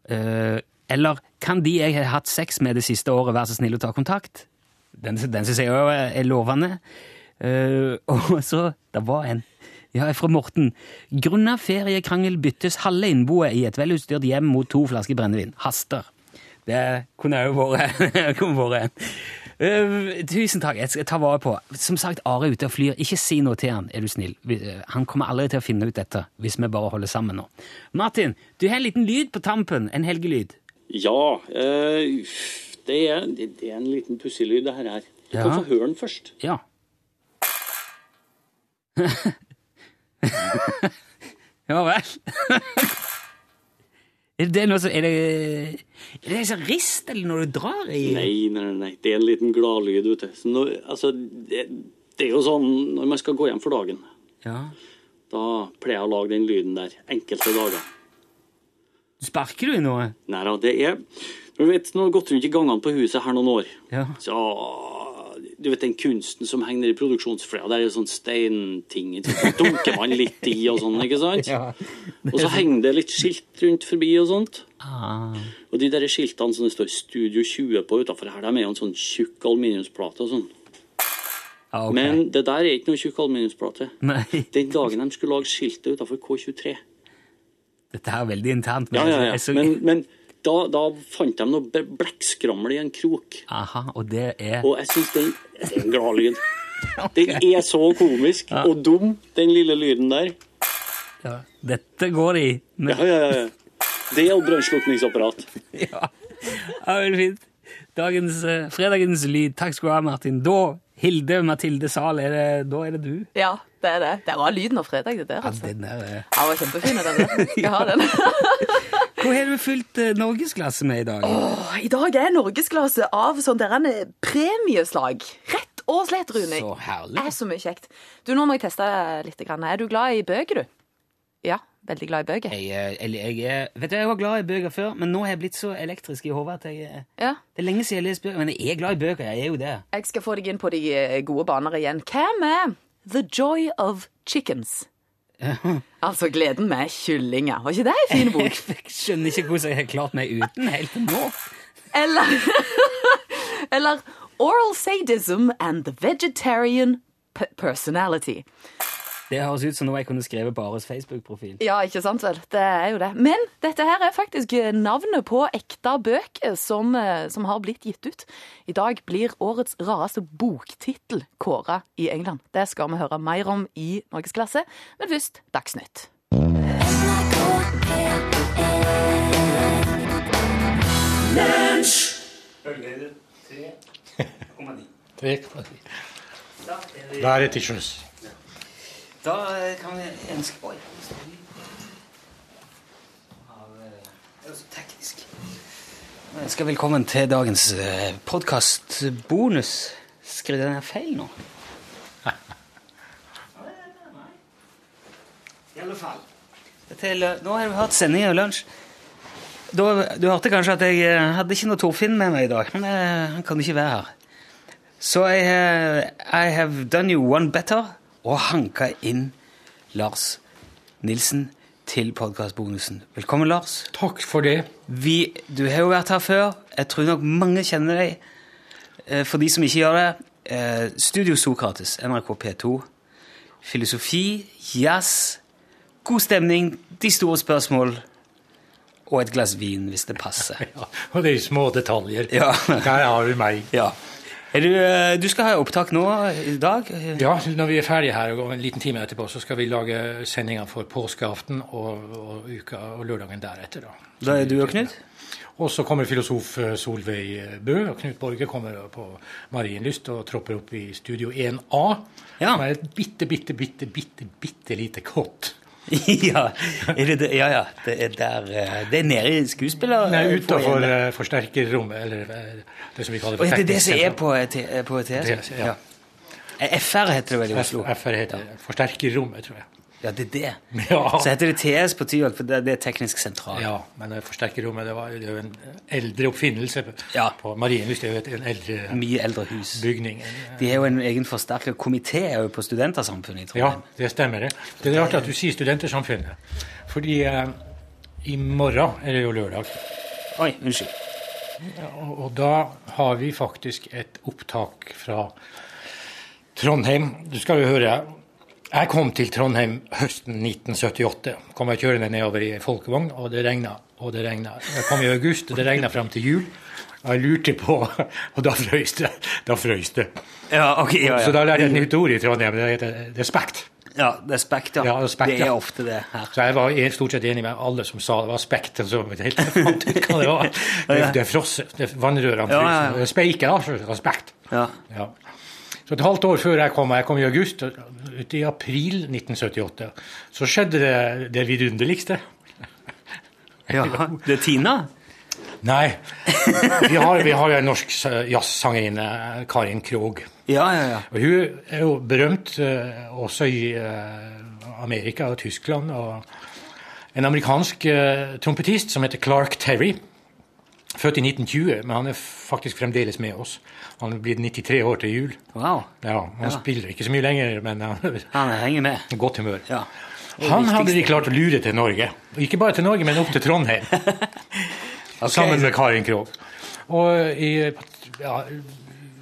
Eh, eller kan de jeg har hatt sex med det siste året, være så snill å ta kontakt? Den, den syns jeg òg er lovende. Uh, og så Det var en. Ja, fra Morten. Grunna feriekrangel byttes halve innboet i et velutstyrt hjem mot to flasker brennevin. Haster. Det kunne òg vært. Eh, tusen takk. Jeg skal ta vare på. Som sagt, Are er ute og flyr. Ikke si noe til han, er du snill. Eh, Han kommer aldri til å finne ut dette hvis vi bare holder sammen nå. Martin, du har en liten lyd på tampen. En helgelyd. Ja, eh, det, er, det er en liten pusselyd, det her. Du Ja. kan få høre den først. Ja. ja vel. er det noe som Er det Er det rist, eller når du drar i Nei, nei, nei. Det er en liten gladlyd, vet du. Så når, altså, det, det er jo sånn når man skal gå hjem for dagen, Ja. da pleier jeg å lage den lyden der enkelte dager. Sparker du i noe? Nei da, det er Du vet, nå har jeg gått rundt i gangene på huset her noen år. Ja. Så du vet den kunsten som henger i produksjonsfløya, der er det sånn steinting så dunker man litt i og sånn, ikke sant? Og så henger det litt skilt rundt forbi og sånt. Ah. Og de der skiltene som det står Studio 20 på utafor her, de er jo en sånn tjukk aluminiumsplate og sånn. Ah, okay. Men det der er ikke noe tjukk aluminiumsplate. Nei. Den dagen de skulle lage skiltet utafor K23 Dette er veldig internt. Ja, ja, ja. så- Men, men da, da fant de noe blekkskrammel i en krok. Aha, og det er Og jeg syns den Det er en gladlyd. Den er så komisk og dum, den lille lyden der. ja. Dette går i. Men, Ja, ja, ja. ja. Det er jo brannslukningsapparat. ja. ja, veldig fint. Dagens, eh, fredagens lyd. Takk skal du ha, Martin. Da, Hilde Mathilde Zahl, er det, da er det du. Ja, det er det. Det var lyden av fredag, det der. Ja, altså. den der, eh. Ja, var kjempefin, den der. Skal ha den. Hva har du fylt uh, norgesklasse med i dag? Åh, I dag er norgesklasse av sånn der en premieslag. Rett og slett, Rune. Så herlig. Det er så mye kjekt. Du, nå må jeg teste litt. Er du glad i bøker, du? Ja, veldig glad i bøker. Jeg, jeg, jeg, er- vet du, jeg var glad i bøker før, men nå har jeg blitt så elektrisk i hodet at jeg eh, Ja. Det er lenge siden jeg har lest bøker, men jeg er glad i bøker. Jeg er jo det. Jeg skal få deg inn på de eh, gode baner igjen. Hvem er The Joy of Chickens? Altså gleden med kyllinger. Var ikke det en fin bok? Jeg skjønner ikke hvordan jeg har klart meg uten helt til nå. Eller, eller Oral Sadism and the Vegetarian Personality. Det høres ut som noe jeg kunne skrevet på Ares Facebook-profil. Ja, ikke sant vel? Det er jo det. Men dette her er faktisk navnet på ekte bøker som, eh, som har blitt gitt ut. I dag blir årets rareste boktittel kåra i England. Det skal vi høre mer om i Norgesklasse, men først Dagsnytt. Da er til sjøs. Da eh, kan vi ønske Oi. Eh, teknisk. Jeg ønsker velkommen til dagens podkastbonus. Skrev den her feil nå? I alle fall. Nå har vi hatt sending og lunsj. Da, du hørte kanskje at jeg eh, hadde ikke noe Torfinn med meg i dag, men eh, han kan ikke være her. Så jeg, eh, I have done you one better og hanka inn Lars Nilsen til podkastbonusen. Velkommen, Lars. Takk for det. Vi, du har jo vært her før. Jeg tror nok mange kjenner deg. Eh, For de som ikke gjør det, eh, Studio Sokrates, NRK P2. Filosofi, jazz, god stemning, de store spørsmål og et glass vin, hvis det passer. Ja, og de små detaljer. Ja. Der har vi meg. Ja. Du, eh, du skal ha opptak nå i dag? Ja, når vi er ferdige her og en liten time etterpå, så skal vi lage sendinger for påskeaften og, og uka og lørdagen deretter. Da. Da er du og Knut? Og så kommer filosof eh, Solveig Bø, og Knut Borge kommer på Marienlyst og tropper opp i Studio 1A. Ja. Som er et bitte, bitte, bitte, bitte, bitte lite kott. ja, det, ja, ja. Det er der eh, Det er nede i skuespiller... Nei, eh, utafor uh, forsterkerrommet, eller eh, det som vi kaller Å, er det er det som er på, eh, på TS? Ja. Eh, FR heter det vel i Oslo? FR heter det. Forsterkerrommet, tror jeg. Ja, det er det. Ja. Så heter det TS på Tyholt, for det, det er teknisk sentral. Ja, men forsterkerrommet det var det er jo en eldre oppfinnelse på, Ja. på Marienlyst. Det er jo et- en eldre Mye eldre hus. bygning. De har jo en egen forsterket komité er jo på Studentersamfunnet i Trondheim. Ja, det stemmer. det. Det er rart at du sier Studentersamfunnet. Fordi eh, i morgen er det jo lørdag, Oi, unnskyld. og, og da har vi faktisk et opptak fra Trondheim. Du skal jo høre Jeg kom til Trondheim høsten 1978. Kom jeg kjørende nedover i folkevogn, og det regna og det regna. Jeg kom i august, og det regna fram til jul. Og jeg lurte på Og da frøys det. Da frøys det. Ja, okay, ja, ja. Så da lærte jeg et nytt ord i Trondheim. Det heter respekt. Ja, det er spekt, ja. Ja, er det er ofte det her. Så jeg var stort sett enig med alle som sa det var spekt. Altså, helt fant ut hva det var. Det, det er frosset. Vannrørene Ja, ja, ja. Speiket, da. Respekt. Ja. Ja. Så et halvt år før jeg kom, jeg kom i august, ut i april 1978, så skjedde det det vidunderligste. ja. Det er Tina? Nei, vi har, vi har jo en norsk jazzsangerinne, Karin Krogh. Ja, ja, ja. Og hun er jo berømt eh, også i eh, Amerika og Tyskland. Og en amerikansk eh, trompetist som heter Clark Terry. Født i 1920, men han er faktisk fremdeles med oss. Han er blitt 93 år til jul. Wow. Ja, Han spiller ikke så mye lenger, men han Han henger med. godt humør. Ja. Han hadde de klart å lure til Norge. Ikke bare til Norge, men opp til Trondheim. Sammen med Karin Krogh. Og i ja,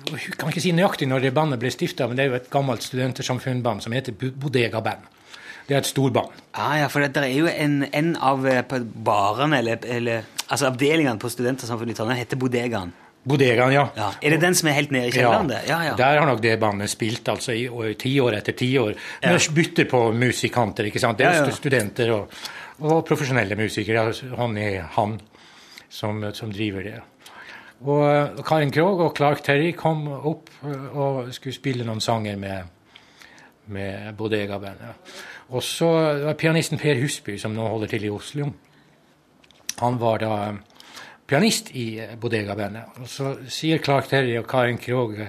Jeg kan ikke si nøyaktig når det bandet ble stifta, men det er jo et gammelt studentersamfunnband som heter Bodega Band. Det er et storband. Ah, ja, for det er jo en, en av eh, barene, eller, eller altså avdelingene på Studentersamfunnet i Trondheim, heter Bodegaen. Bodegaen, ja. Ja. Er det den som er helt nede i kjelleren? Ja. Ja, ja. Der har nok det bandet spilt altså i tiår etter tiår. Ja. Med bytter på musikanter, ikke sant. Det er studenter og, og profesjonelle musikere. Han er han som, som driver det. Og Karin Krogh og Clark Terry kom opp eh, og skulle spille noen sanger med, med Bodega-bandet. Og så var pianisten Per Husby, som nå holder til i Oslo. Han var da pianist i eh, Bodega-bandet. Og så sier Clark Terry og Karin Krogh eh,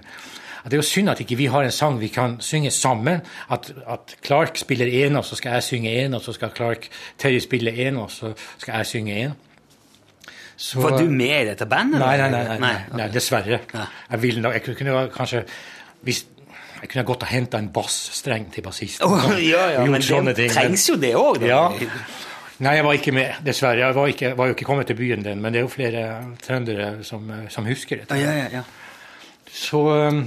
at det er jo synd at ikke vi har en sang vi kan synge sammen. At, at Clark spiller én, og så skal jeg synge én, og så skal Clark Terry spille én, og så skal jeg synge én. Så- Var du med i dette bandet? Nei, nei, nei, nei, nei, nei, nei dessverre. Ja. Jeg ville jeg kunne kanskje hvis, Jeg kunne godt ha henta en bassstreng til bassisten. Oh, ja, ja, men det trengs jo det òg. Ja. Nei, jeg var ikke med, dessverre. Jeg var, ikke, var jo ikke kommet til byen den, men det er jo flere trøndere som, som husker dette. Ja, ja, ja. Så um,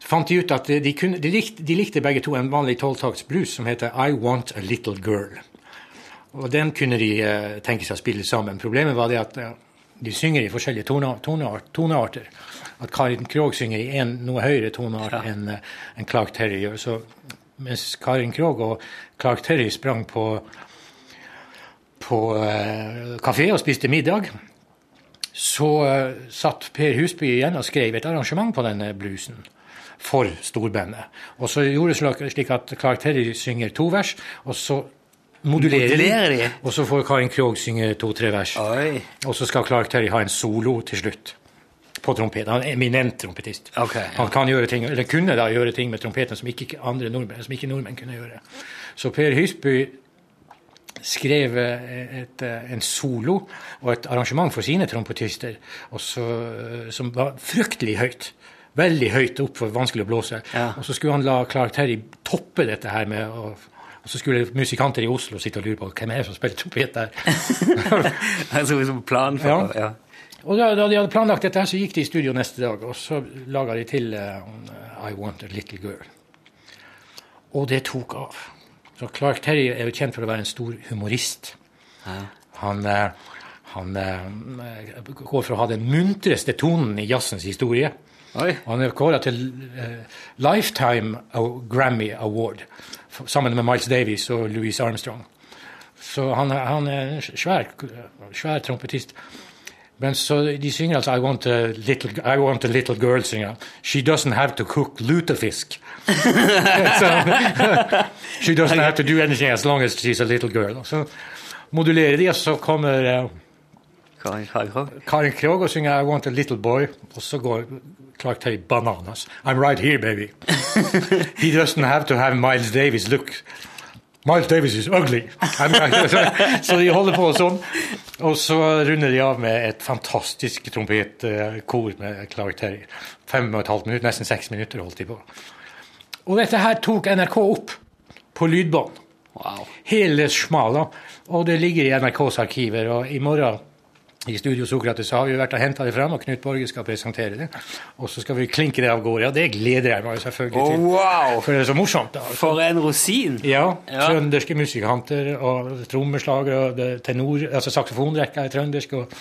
fant de ut at de, kunne, de, likte, de likte begge to en vanlig tolvtakts blues som heter I Want A Little Girl. Og den kunne de uh, tenke seg å spille sammen. Problemet var det at uh, de synger i forskjellige tone, toneart, tonearter. At Karin Krogh synger i en noe høyere toneart enn eh, enn Clark Terry gjør. Så mens Karin Krogh og Clark Terry sprang på, på eh, kafé og spiste middag, så eh, satt Per Husby igjen og skrev et arrangement på denne bluesen for storbandet. Og så gjorde det slik- at Clark Terry synger to vers, og så modulerer, Modulerer de? og så får Karin Krogh synge to-tre vers. Oi. Og så skal Clark Terry ha en solo til slutt. På trompet. Han er eminent trompetist. Okay, ja. Han kan gjøre ting, eller kunne da gjøre ting med trompeten som ikke andre nordmenn, som ikke nordmenn kunne gjøre. Så Per Hysby skrev eh, et, eh, en solo og et arrangement for sine trompetister og så, eh, som var fryktelig høyt. Veldig høyt opp for vanskelig å blåse. Ja. Og så skulle han la Clark Terry toppe dette her med å og så skulle musikanter i Oslo sitte og lure på hvem er det som spiller trompet der. Altså liksom plan for Ja. ja. Og da, da de hadde planlagt dette, her, så gikk de i studio neste dag, og så laga de til uh, I Want a Little Girl. Og det tok av. Så Clark Terry er jo kjent for å være en stor humorist. Han, uh, han uh, går for å ha den muntreste tonen i jazzens historie. Oi. Og han er kåra til Lifetime Grammy Award sammen med Miles Davis og Louis Armstrong. Så han, han er en svær, svær trompetist. Men så de synger altså I want a little, I want a little girl, synger. She doesn't have to cook lutefisk. so, she doesn't have to do anything as long as she's a little girl. Så modulerer de, og så kommer uh, Karin Krogh. Og synger I want a little boy, og så går Clark Terry bananas. I'm right here, baby. He doesn't have to have Miles Davis look. Miles Davis is ugly. Så de holder på sånn. Og så runder de av med et fantastisk trompetkor med Clark Terry. Fem og et halvt minutt, nesten seks minutter holdt de på. Og dette her tok NRK opp på lydbånd. Wow. Hele smala. Og det ligger i NRKs arkiver. Og i morgen i Studio Sokrates så har vi vært og henta det fram, og Knut Borge skal presentere det. Og så skal vi klinke det av gårde. Ja, det gleder jeg meg selvfølgelig til. Oh, wow! For det er så morsomt. da. For en rosin! Ja. Ja. Trønderske musikanter og trommeslagere og tenor, altså saksofonrekka er trøndersk. Og,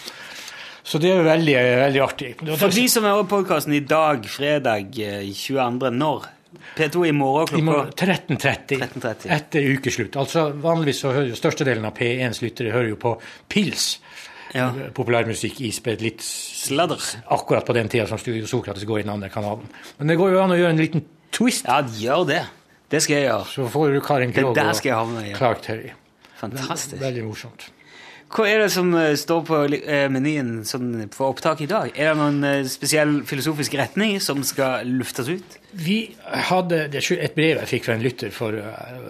så det er jo veldig, veldig artig. Og For de som hører podkasten i dag, fredag eh, 22. når? P2 i morgen I morgen klokka 13.30 13.30. etter ukeslutt. Altså Vanligvis så hører jo størstedelen av P1s lyttere hører jo på Pils. Ja. Populærmusikk ispedd litt Sladder. akkurat på den tida som Studio Sokrates går i den andre kanalen. Men det går jo an å gjøre en liten twist. Ja, gjør det. Det skal jeg gjøre. Så får du Karin Det Krogh der skal jeg havne i. og Clark Terry. Fantastisk. Veldig morsomt. Hva er det som eh, står på eh, menyen sånn, for opptak i dag? Er det noen eh, spesiell filosofisk retning som skal luftes ut? Vi hadde det er et brev jeg fikk fra en lytter for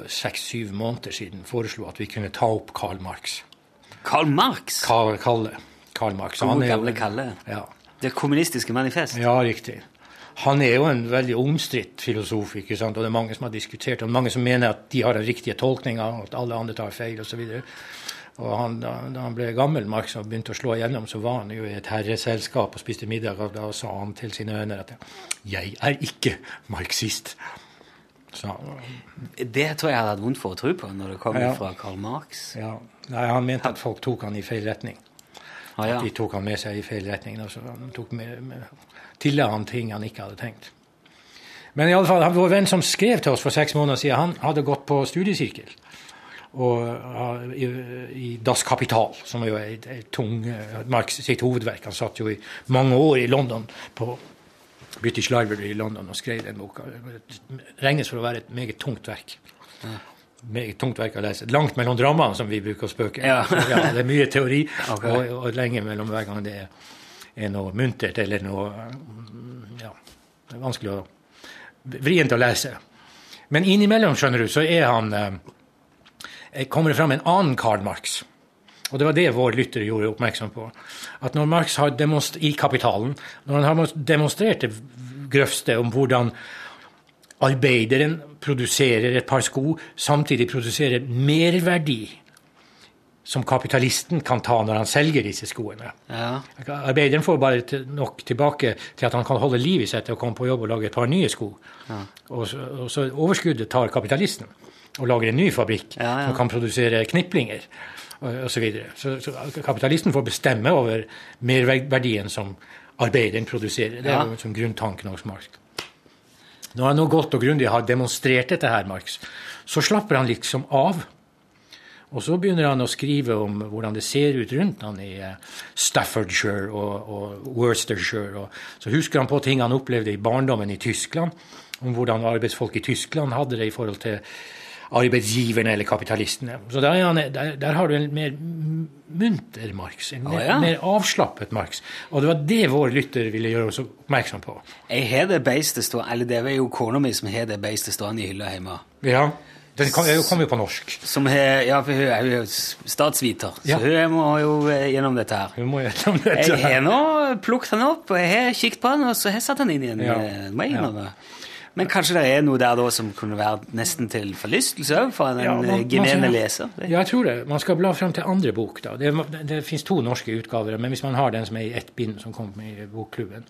seks-syv måneder siden. Foreslo at vi kunne ta opp Karl Marx. Karl Marx? Karl Kalle. Karl Marx. Han er gamle Kalle. Ja. Det kommunistiske manifest? Ja, riktig. Han er jo en veldig omstridt filosof, ikke sant? og det er mange som har diskutert, og mange som mener at de har den riktige tolkninga, at alle andre tar feil, osv. Og han, da, da han ble gammel, Marx, og begynte å slå igjennom, så var han jo i et herreselskap og spiste middag, og da sa han til sine venner at 'jeg er ikke marxist'. Så, Det tror jeg jeg hadde hatt vondt for å tro på når det kommer Ja. fra Karl Marx. ja. Nei, han mente at folk tok han i feil retning. Ah, ja. De tok han med seg i feil retning. Altså, så han tok med, med, tilla han ting han ikke hadde tenkt. Men i alle fall, vår venn som skrev til oss for seks måneder siden, han hadde gått på studiesirkel. Og uh, i, i Das Kapital, som jo er et, et tung uh, Marx sitt hovedverk. Han satt jo i mange år i London, på British Library i London, og skrev den boka. Det regnes for å være et meget tungt verk. Tungt verk å lese. Langt mellom drammene, som vi bruker å spøke. Ja. Ja, det er mye teori, okay. og, og lenge mellom hver gang det er, er noe muntert eller noe Ja, det er vanskelig å Vrient å lese. Men innimellom, skjønner du, så er han eh, kommer det fram en annen Karl Marx. Og det var det vår lytter gjorde oppmerksom på. At når Marx har demonstrert i Kapitalen, når han har demonstrert det grøvste om hvordan arbeideren produserer et par sko, samtidig produserer merverdi som kapitalisten kan ta når han selger disse skoene. Ja. Arbeideren får bare til, nok tilbake til at han kan holde liv i seg til å komme på jobb og lage et par nye sko. Og, så, og så overskuddet tar kapitalisten og lager en ny fabrikk Ja, ja. som kan produsere kniplinger osv. Så, videre. så Så kapitalisten får bestemme over merverdien som arbeideren produserer. Det er Ja. jo som grunntanken hos Marx. Når han nå godt og grundig har demonstrert dette her, Marx, så slapper han liksom av. Og så begynner han å skrive om hvordan det ser ut rundt han i eh, Staffordshire og, og Worcestershire. Og så husker han på ting han opplevde i barndommen i Tyskland, om hvordan arbeidsfolk i Tyskland hadde det i forhold til arbeidsgiverne eller kapitalistene. Så der, er han, der, der har du en mer munter Marx, en mer, ja. mer avslappet Marx. Og det var det vår lytter ville gjøre oss oppmerksom på. Jeg har det beistet stående Eller det er jo kona mi som har det beistet stående i hylla hjemme. Ja, Den kommer kom jo på norsk. Som he, ja, for hun er jo statsviter, Ja. så hun må jo eh, gjennom dette her. Hun må gjennom dette. Jeg har nå plukket den opp, og jeg har kikket på den, og så har jeg satt den inn i en Ja. ja. Men kanskje det er noe der da som kunne være nesten til forlystelse for den Ja, man- eh, man gemene leser? Ja, jeg tror det. Man skal bla frem til andre bok. da. Det, det, det finnes to norske utgaver, men hvis man har den som er i ett bind, som kom med i bokklubben,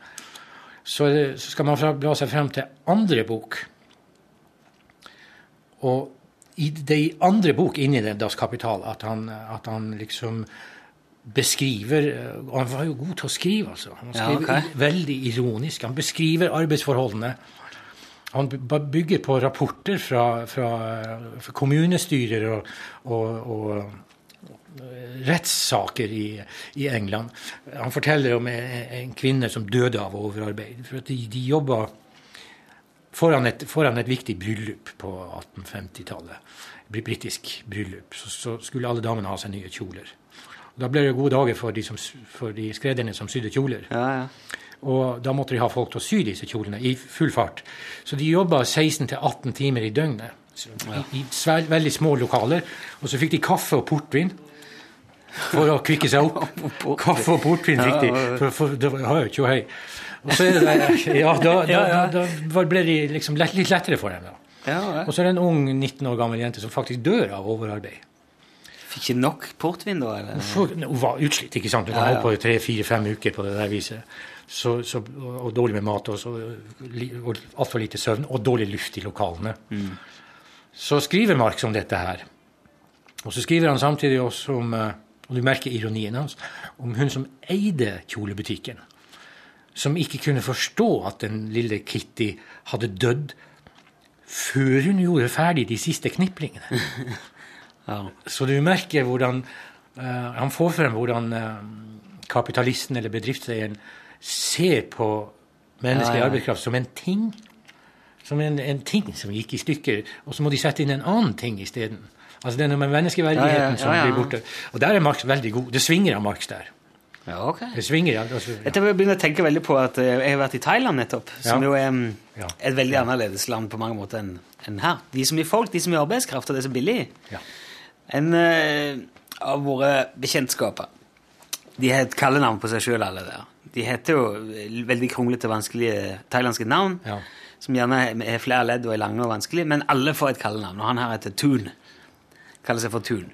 så, er så skal man bla seg frem til andre bok. Og i det i andre bok inni den Das Kapital at han, at han liksom beskriver og Han var jo god til å skrive, altså. Han Ja, okay. veldig ironisk. Han beskriver arbeidsforholdene. Han bygger på rapporter fra, fra, kommunestyrer og, og, og eh, rettssaker i, i England. Han forteller om en, en kvinne som døde av overarbeid. For de, de jobba foran foran et viktig bryllup på 1850-tallet. Br- Britisk bryllup. Så, så skulle alle damene ha seg nye kjoler. Og da ble det gode dager for de, som, for de skredderne som sydde kjoler. Ja, ja. Og da måtte de ha folk til å sy disse kjolene i full fart. Så de jobba 16-18 timer i døgnet i, i veldig små lokaler. Og så fikk de kaffe og portvin for å kvikke seg opp. Kaffe og portvin fikk de. For, for, det var jo høy. Og så det ja, da, da, da, da ble det liksom lett, litt lettere for dem. da. Og så er det en ung 19 år gammel jente som faktisk dør av overarbeid. Fikk ikke nok portvin, da? eller? Hun var utslitt, ikke sant. Hun Ja, har ja. holdt på tre-fire-fem uker på det der viset. Så, så, og dårlig med mat og, så, og altfor lite søvn og dårlig luft i lokalene. Så skriver Marx om dette her. Og så skriver han samtidig også om, eh, og du merker ironien hans, om hun som eide kjolebutikken. Som ikke kunne forstå at den lille Kitty hadde dødd før hun gjorde ferdig de siste kniplingene. Ja. Så du merker hvordan uh, Han får frem hvordan uh, kapitalisten eller bedriftseieren ser på menneskelig Ja, ja. arbeidskraft som en ting. Som en, en ting som gikk i stykker, og så må de sette inn en annen ting isteden. Altså det er noe med menneskeverdigheten som blir borte. Og der er Marx veldig god. Det svinger av Marx der. Ja, ok. Det svinger, ja, altså, ja. Jeg begynner å tenke veldig på at eh, jeg har vært i Thailand nettopp, som Ja. jo er Ja. et veldig annerledes land på mange måter enn en her. De som er folk, de som er arbeidskraft, og det er så billig. Ja. En uh, av våre bekjentskaper De har et kallenavn på seg sjøl, alle der. De heter jo eh, veldig kronglete, vanskelige thailandske navn, Ja. som gjerne er flere ledd og er lange og vanskelige, men alle får et kallenavn. Og han her heter Tun. Kaller seg for Tun.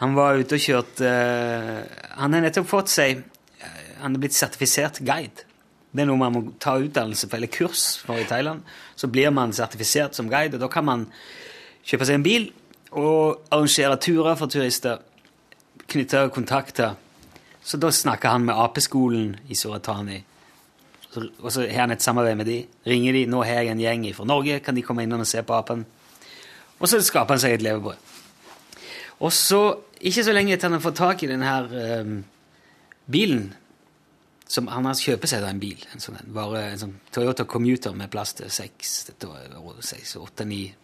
Han var ute og kjørte uh, Han har nettopp fått seg eh, Han er blitt sertifisert guide. Det er noe man må ta utdannelse for, eller kurs for i Thailand. Så blir man sertifisert som guide, og da kan man kjøpe seg en bil og arrangere turer for turister. Knytte kontakter. Så da snakker han med Apeskolen i Suratani. Og så har han et samarbeid med de. Ringer de 'Nå har jeg en gjeng fra Norge, kan de komme innom og se på apen?' Og så skaper han seg et levebrød. Og så, ikke så lenge etter han har fått tak i denne her, eh, bilen som Han har kjøper seg da en bil, en sånn, bare, en sånn Toyota Commuter med plass til seks, seks, åtte, ni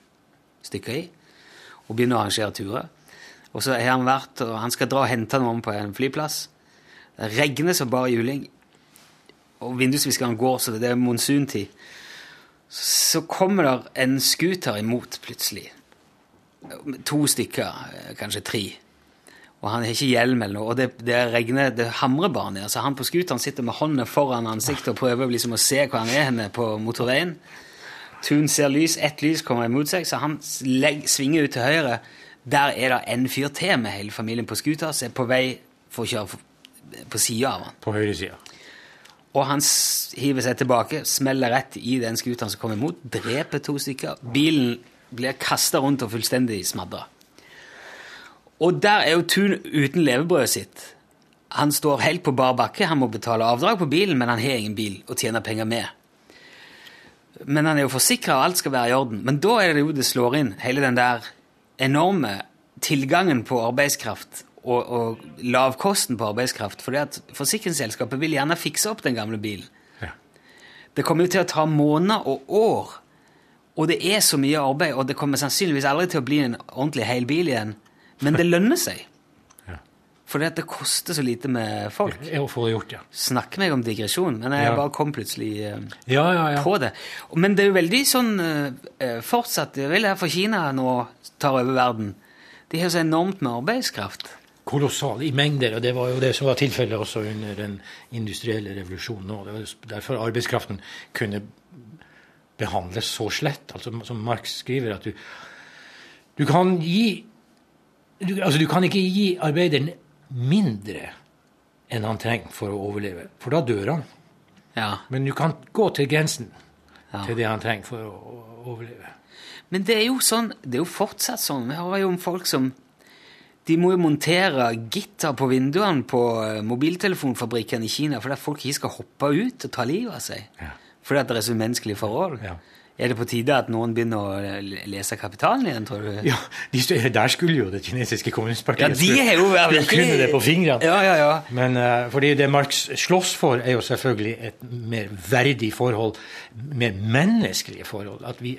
stykker i, og begynner å arrangere turer. Og så har han vært, og han skal dra og hente noen på en flyplass. Det regner som bare juling, og vindusviskeren går, så det er monsuntid. Så kommer der en scooter imot plutselig. To stykker, kanskje tre. Og han har ikke hjelm eller noe, og det, det regner, det hamrer bare ned. Så han på scooteren sitter med hånda foran ansiktet og prøver liksom å se hvor han er henne på motorveien. Tun ser lys, ett lys kommer imot seg, så han legg, svinger ut til høyre. Der er det en fyr til med hele familien på scooter som er på vei for å kjøre på sida av han. På høyresida. Og han hiver seg tilbake, smeller rett i den scooteren som kommer imot, dreper to stykker. Bilen blir kasta rundt og fullstendig smadra. Og der er jo Tun uten levebrødet sitt. Han står helt på bar bakke, han må betale avdrag på bilen, men han har ingen bil å tjene penger med. Men han er jo forsikra, og alt skal være i orden. Men da er det jo det slår inn, hele den der enorme tilgangen på arbeidskraft og, og lavkosten på arbeidskraft. fordi at forsikringsselskapet vil gjerne fikse opp den gamle bilen. Ja. Det kommer jo til å ta måneder og år. Og det er så mye arbeid, og det kommer sannsynligvis aldri til å bli en ordentlig hel bil igjen. Men det lønner seg. Ja. Fordi at det koster så lite med folk. Ja, Å få gjort, ja. Snakke meg om digresjon, men jeg Ja. bare kom plutselig uh, Ja, ja, ja. på det. Men det er jo veldig sånn uh, fortsatt Det er vel for Kina nå tar over verden. De har så enormt med arbeidskraft. Kolossal i mengder, og det var jo det som var tilfellet også under den industrielle revolusjonen. og Det var derfor arbeidskraften kunne behandles så slett. Altså, som Marx skriver, at du, du kan gi du, Altså, du kan ikke gi arbeideren mindre enn han trenger for å overleve, for da dør han. Ja. Men du kan gå til grensen Ja. til det han trenger for å, overleve. Men det er jo sånn, det er jo fortsatt sånn. Vi har jo om folk som De må jo montere gitter på vinduene på eh, mobiltelefonfabrikkene i Kina fordi at folk ikke skal hoppe ut og ta livet av seg. Ja. Fordi at det er så umenneskelige forhold. Ja. Er det på tide at noen begynner å lese Kapitalen igjen, tror du? Ja, de, Der skulle jo det kinesiske kommunistpartiet Ja, de har jo skulle kunne det på fingrene. Ja, ja, ja. Men uh, fordi det Marx slåss for, er jo selvfølgelig et mer verdig forhold, mer menneskelige forhold. At vi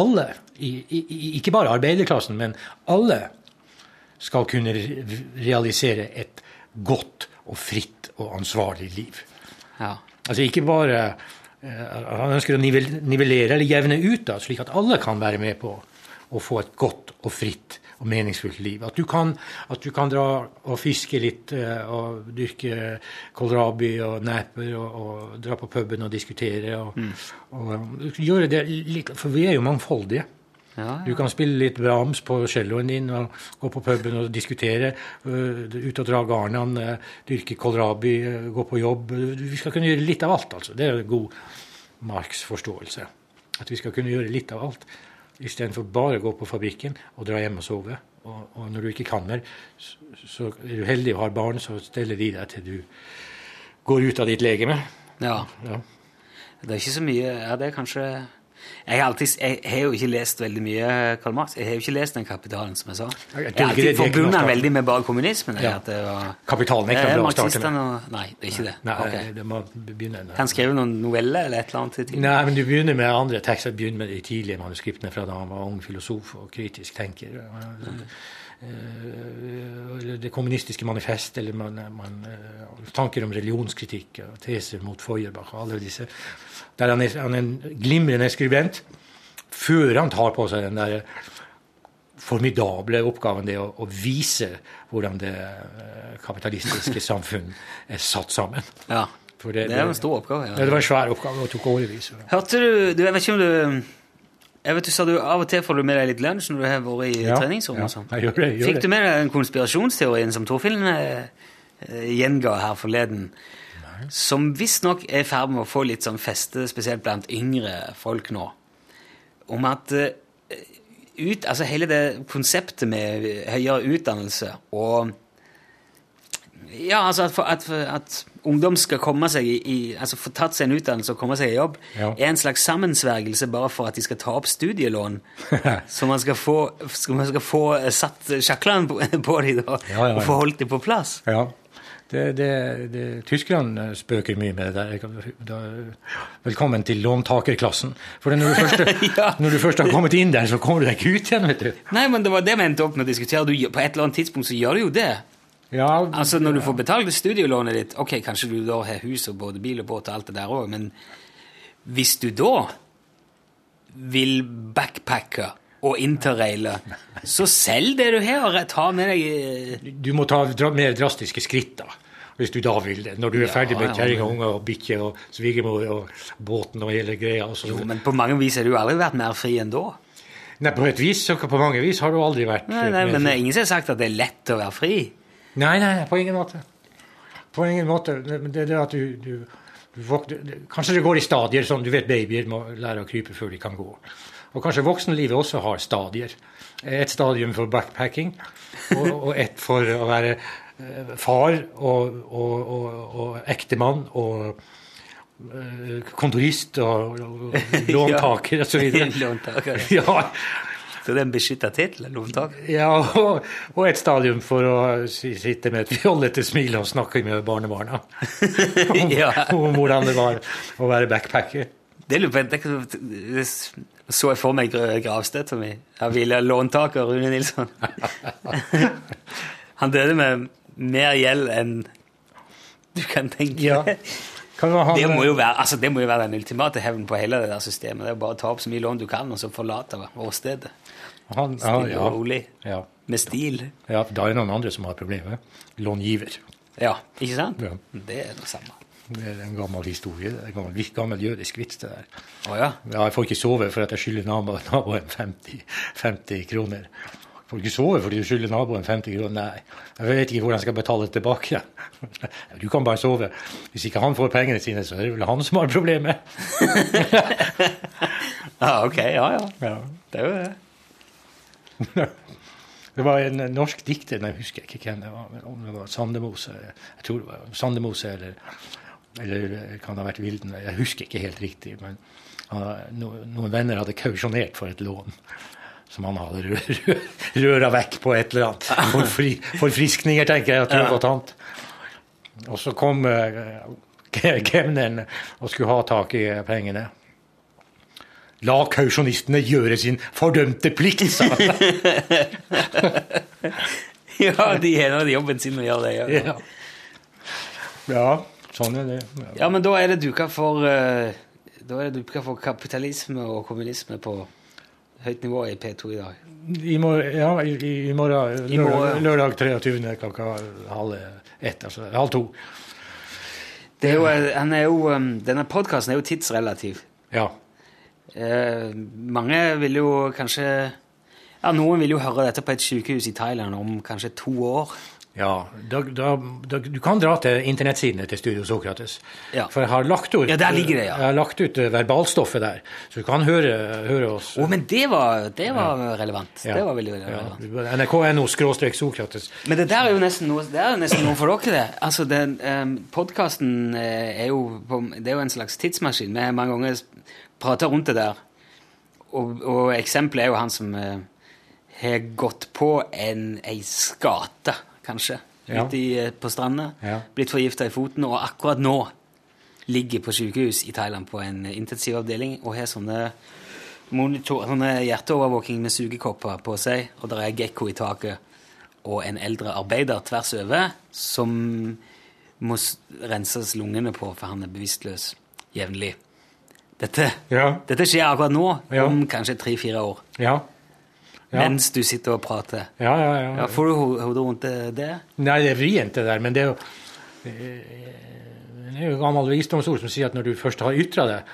alle, i, i- ikke bare arbeiderklassen, men alle, skal kunne realisere et godt og fritt og ansvarlig liv. ja. Altså ikke bare eh, Han ønsker å nivellere eller jevne ut, da, slik at alle kan være med på å få et godt og fritt og meningsfullt liv. At du kan, at du kan dra og fiske litt eh, og dyrke kålrabi og neper og, og dra på puben og diskutere. Og, og gjøre det litt, For vi er jo mangfoldige. Ja, Du kan spille litt Brahms på celloen din og gå på puben og diskutere. øh, ut og dra garnene, øh, dyrke kålrabi, øh, gå på jobb. Vi skal kunne gjøre litt av alt, altså. Det er en god Marx forståelse. At vi skal kunne gjøre litt av alt, istedenfor bare å gå på fabrikken og dra hjem og sove. Og, og når du ikke kan mer, så, så er du heldig og har barn, så steller de deg til du går ut av ditt legeme. Ja. Ja. Det er ikke så mye Ja, det er kanskje Jeg har, alltid, jeg har jo ikke lest veldig mye Karl Marx. Jeg har jo ikke lest Den kapitalen, som jeg sa. Jeg har alltid forbundet veldig med bare kommunismen. Ja. Var, Kapitalen er ikke Eh, noe bra å Nei, det er ikke det. Nei, okay. det må begynne Kan han skrive noen noveller eller et eller annet? til Nei, men du begynner med andre tekster. Begynner med de tidlige manuskriptene fra da han var ung filosof og kritisk tenker. Eh, Det kommunistiske manifest, eller man, man, eh, tanker om religionskritikk og teser mot Feuerbach og alle disse. Der han er, han er en glimrende skribent før han tar på seg den der formidable oppgaven det å, å vise hvordan det eh, kapitalistiske samfunn er satt sammen. Ja. For Det er en stor oppgave. Ja, Ja. det var en svær oppgave og tok årevis. Hørte du du, Jeg vet ikke om du jeg vet du sa du Av og til får du med deg litt lunsj når du har vært i Ja, treningsrommet. ja, jeg gjør det, jeg gjør Fikk du med deg den konspirasjonsteorien som Torfinn eh, eh, gjenga her forleden? Som visstnok er i ferd med å få litt sånn feste, spesielt blant yngre folk nå. Om at eh, ut, altså hele det konseptet med høyere utdannelse og ja, altså at, at, at ungdom skal komme seg i, i altså få tatt seg en utdannelse og komme seg i jobb, Ja. er en slags sammensvergelse bare for at de skal ta opp studielån. så man skal få, skal, man skal få satt sjaklene på, på dem ja, ja. og få holdt dem på plass. Ja. Det, det, det, tyskerne spøker mye med det der. Da, velkommen til låntakerklassen. For når du, først, Ja. når du først har kommet inn der, så kommer du deg ikke ut igjen, vet du. Nei, men det var det vi endte opp med å diskutere. Du, på et eller annet tidspunkt så gjør du jo det. Ja, Altså Når du får betalt studielånet ditt Ok, kanskje du da har hus og både bil og båt og alt det der òg, men hvis du da vil backpacke og interraile, så selg det du har, og ta med deg eh, Du må ta mer drastiske skritt, da. Hvis du da vil det. Når du er Ja, ferdig med kjerring og unger og bikkje og svigermor og båten og hele greia. Og Jo, men på mange vis har du aldri vært mer fri enn da. Nei, på et vis, så på mange vis har du aldri vært Nei, nei, Men det er ingen som har sagt at det er lett å være fri. Nei, nei, på ingen måte. På ingen måte. Det det er det at du, du, du våkner, Kanskje det går i stadier, sånn du vet babyer må lære å krype før de kan gå. Og kanskje voksenlivet også har stadier. Et stadium for backpacking, og, og et for å være far og, og, og, og ektemann og eh, kontorist og, låntaker osv. Låntaker. Ja, Så det er en beskytta tittel? Låntaker? ja og, og et stadium for å sitte med et fjollete smil og snakke med barnebarna om, Ja. om hvordan det var å være backpacker. Det lurer jeg så jeg for meg gravstøtta mi. Ville låntaker Rune Nilsson. Han døde med mer gjeld enn du kan tenke Ja. Kan Det må jo være, altså, det må jo være den ultimate hevnen på hele det der systemet. Det er bare å ta opp så mye lån du kan, og så forlate åstedet. han, Stille og rolig. ja. Med stil. ja, da er det noen andre som har problemet. Långiver. Ja, ikke sant? Ja. Det er det samme. Det er en gammel historie. Det er en gammel, gammel jødisk vits, det der. Å ja. Ja, jeg får ikke sove for at jeg skylder nabo- naboen 50, 50 kroner. Får ikke sove fordi du skylder naboen 50 kroner. Nei, jeg vet ikke hvordan jeg skal betale det tilbake. Du kan bare sove. Hvis ikke han får pengene sine, så er det vel han som har problemet. Ah, ok, ja, ja. Ja. Det er jo det. Det var en norsk dikter, jeg husker ikke hvem det var, om det var Sandemose. Jeg tror det var Sandemose, eller, eller kan det ha vært Vilden. Jeg husker ikke helt riktig, men noen venner hadde kausjonert for et lån. Som han hadde rø- rø- røra vekk på et eller annet. Forfri forfriskninger, tenker jeg, at det var tant. Og så kom uh, kemneren og skulle ha tak i pengene. La kausjonistene gjøre sin fordømte plikt, sa han. Ja, de har jobben sin å gjøre det. Ja. Ja. ja, sånn er det. Ja. ja, men da er det duka for uh, for kapitalisme og kommunisme på høyt nivå i P2 i dag. I, mor ja, i, i- morgen, morgen, lørdag, lørdag 23. klokka halv ett, altså halv to. Det er jo, han er jo, um, denne podkasten er jo tidsrelativ. Ja. Eh, mange vil jo kanskje Ja, noen vil jo høre dette på et sykehus i Thailand om kanskje to år. Ja, da, da, da, Du kan dra til internettsidene til Studio Sokrates. Ja. For jeg har lagt ut, Ja, der ligger det, ja. jeg har lagt ut eh, verbalstoffet der, så du kan høre, høre oss. Å, men det var, det var relevant. Ja. Det var veldig, veldig relevant. Ja. NRK.no skråstrek Sokrates. Men det der er jo nesten noe, det er jo nesten noe for dere, det. Altså, den, um, Podkasten er, jo er jo en slags tidsmaskin. Vi har mange ganger prata rundt det der. Og, og eksempelet er jo han som eh, har gått på en, ei skate, kanskje, Ja. ute i, eh, på stranda. Ja. Blitt forgifta i foten, og akkurat nå ligger på sykehus i Thailand på en intensivavdeling og har sånne monitor, sånne hjerteovervåking med sugekopper på seg, og der er gekko i taket og en eldre arbeider tvers over som må renses lungene på, for han er bevisstløs jevnlig. Dette, Ja. dette skjer akkurat nå, Ja. om kanskje tre-fire år, Ja. Ja. mens du sitter og prater. Ja, ja, ja. Ja, får du hodet rundt det? det? Nei, det er vrient det der, men det er jo eh, det er jo gammel visdomsord som sier at når du først har ytra deg,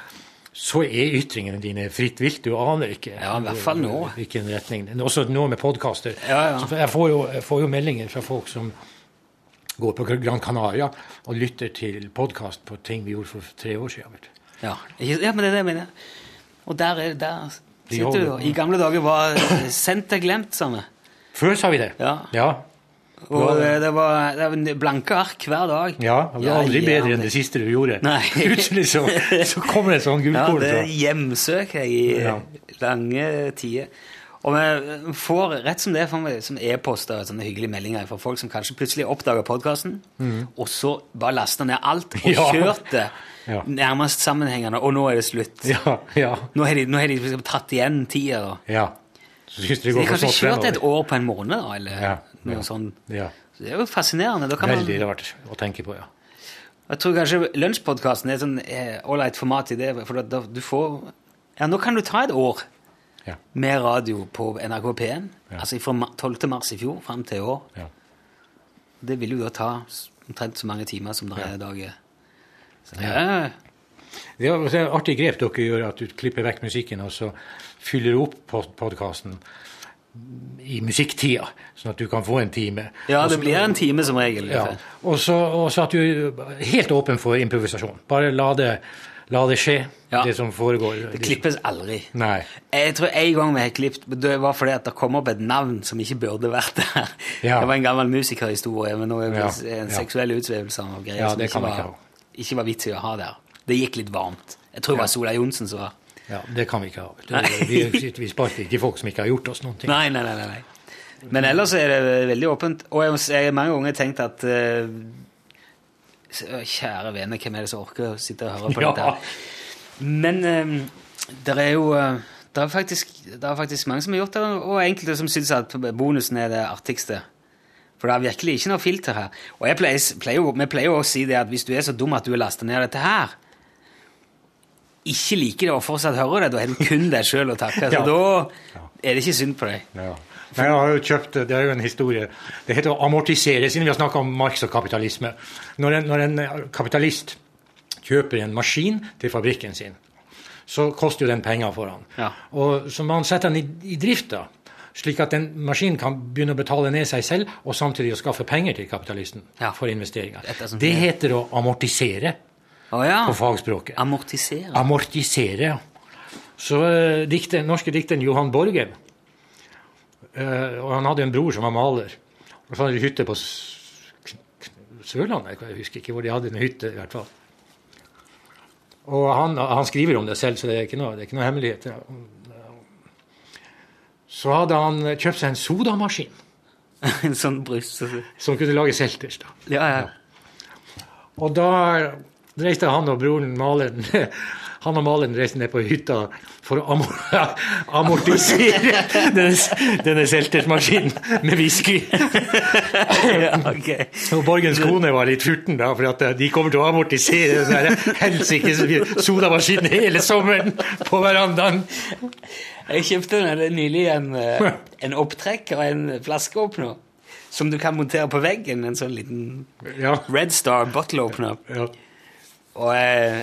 så er ytringene dine fritt vilt. Du aner ikke Ja, i hvert fall nå. hvilken retning. Også nå med podkaster. Ja, ja. Jeg, jeg får jo meldinger fra folk som går på Gran Canaria og lytter til podkast på ting vi gjorde for tre år siden. Ja, ja men det er det jeg mener. Og der, er, der De sitter du. I gamle dager var sendt er glemt, sa vi. Før sa vi det. Ja. Ja, Og det, det, var, det var blanke ark hver dag. ja det var aldri Ja, bedre enn det siste du gjorde. Plutselig så, så kommer det sånn Ja, det hjemsøker jeg i lange tider. Og vi får rett som det får vi som e-poster sånne hyggelige meldinger fra folk som kanskje plutselig oppdager podkasten, og så bare laster ned alt og. Ja. kjørt det Ja. nærmest sammenhengende, og nå er det slutt. Ja, ja, Nå har de, nå har de liksom tatt igjen tida. da. ja. Så de, Så de har kanskje kjørt et år på en måned, da, eller Ja, noe sånt. Ja. Så det er jo fascinerende. Kan man, Veldig rart å tenke på, ja. Jeg tror kanskje lunsjpodkasten er et sånn eh, ålreit format i det, for da, da, du får Ja, nå kan du ta et år Ja. med radio på NRK P1, Ja. altså fra 12. mars i fjor fram til i år. Ja. Det vil jo da ta omtrent så mange timer som det er i dag. det er, Det er et artig grep dere gjør, at du klipper vekk musikken og så fyller du opp podkasten i musikktida, sånn at du kan få en time. ja, det blir en time som regel. Ja. Så, og så at du er helt åpen for improvisasjon. Bare la det, la det skje, Ja. det som foregår. Det klippes aldri. Nei. Jeg tror en gang vi har klippet, det var fordi at det kom opp et navn som ikke burde vært der. Ja. Det var en gammel musikerhistorie, men nå er det Ja, en seksuell utsvevelse av greier Ja, som ikke var, ikke var vits i å ha der. Det gikk litt varmt. Jeg tror det var Sola Johnsen som var Ja, det kan vi ikke ha. Det, vi, vi sparker ikke folk som ikke har gjort oss noen ting. Nei, nei, nei. nei. Men ellers er det veldig åpent. Og jeg, har mange ganger tenkt at s- Kjære vene, hvem er det som orker å sitte og høre på Ja. dette? Men um, det er jo eh, det er, faktisk, det er faktisk mange som har gjort det, og enkelte som syns at bonusen er det artigste. For det er virkelig ikke noe filter her. Og jeg pleier, pleier, vi pleier jo å si det at hvis du er så dum at du har lasta ned dette her, ikke liker det og fortsatt hører det, da har du kun deg sjøl å takke. Så Ja. da er det ikke synd på deg. Ja. Nei, jeg har jo kjøpt, Det er jo en historie. Det heter å amortisere, siden vi har snakka om Marx og kapitalisme. Når en, når en kapitalist kjøper en maskin til fabrikken sin, så koster jo den penger for han. Ja. Og Så man setter den i, i drift, da, slik at den maskinen kan begynne å betale ned seg selv, og samtidig å skaffe penger til kapitalisten Ja. for investeringer. Er som- Det heter å amortisere oh, ja. på fagspråket. Amortisere. Amortisere, ja. Så dikte, norske dikteren Johan Borgen eh, og Han hadde en bror som var maler. Og så hadde de hytte på Sørlandet. Jeg husker ikke hvor de hadde en hytte. i hvert fall. Og han, han skriver om det selv, så det er ikke noe, det er ikke noe hemmelighet. Så hadde han kjøpt seg en sodamaskin en sånn bryst. som kunne lage selters. da. Ja, ja. Og da reiste han og broren maleren Han og Malin reiste ned på hytta for å amor amortisere denne, denne seltersmaskinen med whisky. ja okay. Og Borgens kone var litt furten, da, for at eh, de kommer til å amortisere den helsikes sodamaskinen hele sommeren på verandaen. Jeg kjøpte nylig en, eh, en opptrekk og en flaskeåpner. Som du kan montere på veggen. En sånn liten Ja. Red Star bottle opener. ja. Og eh,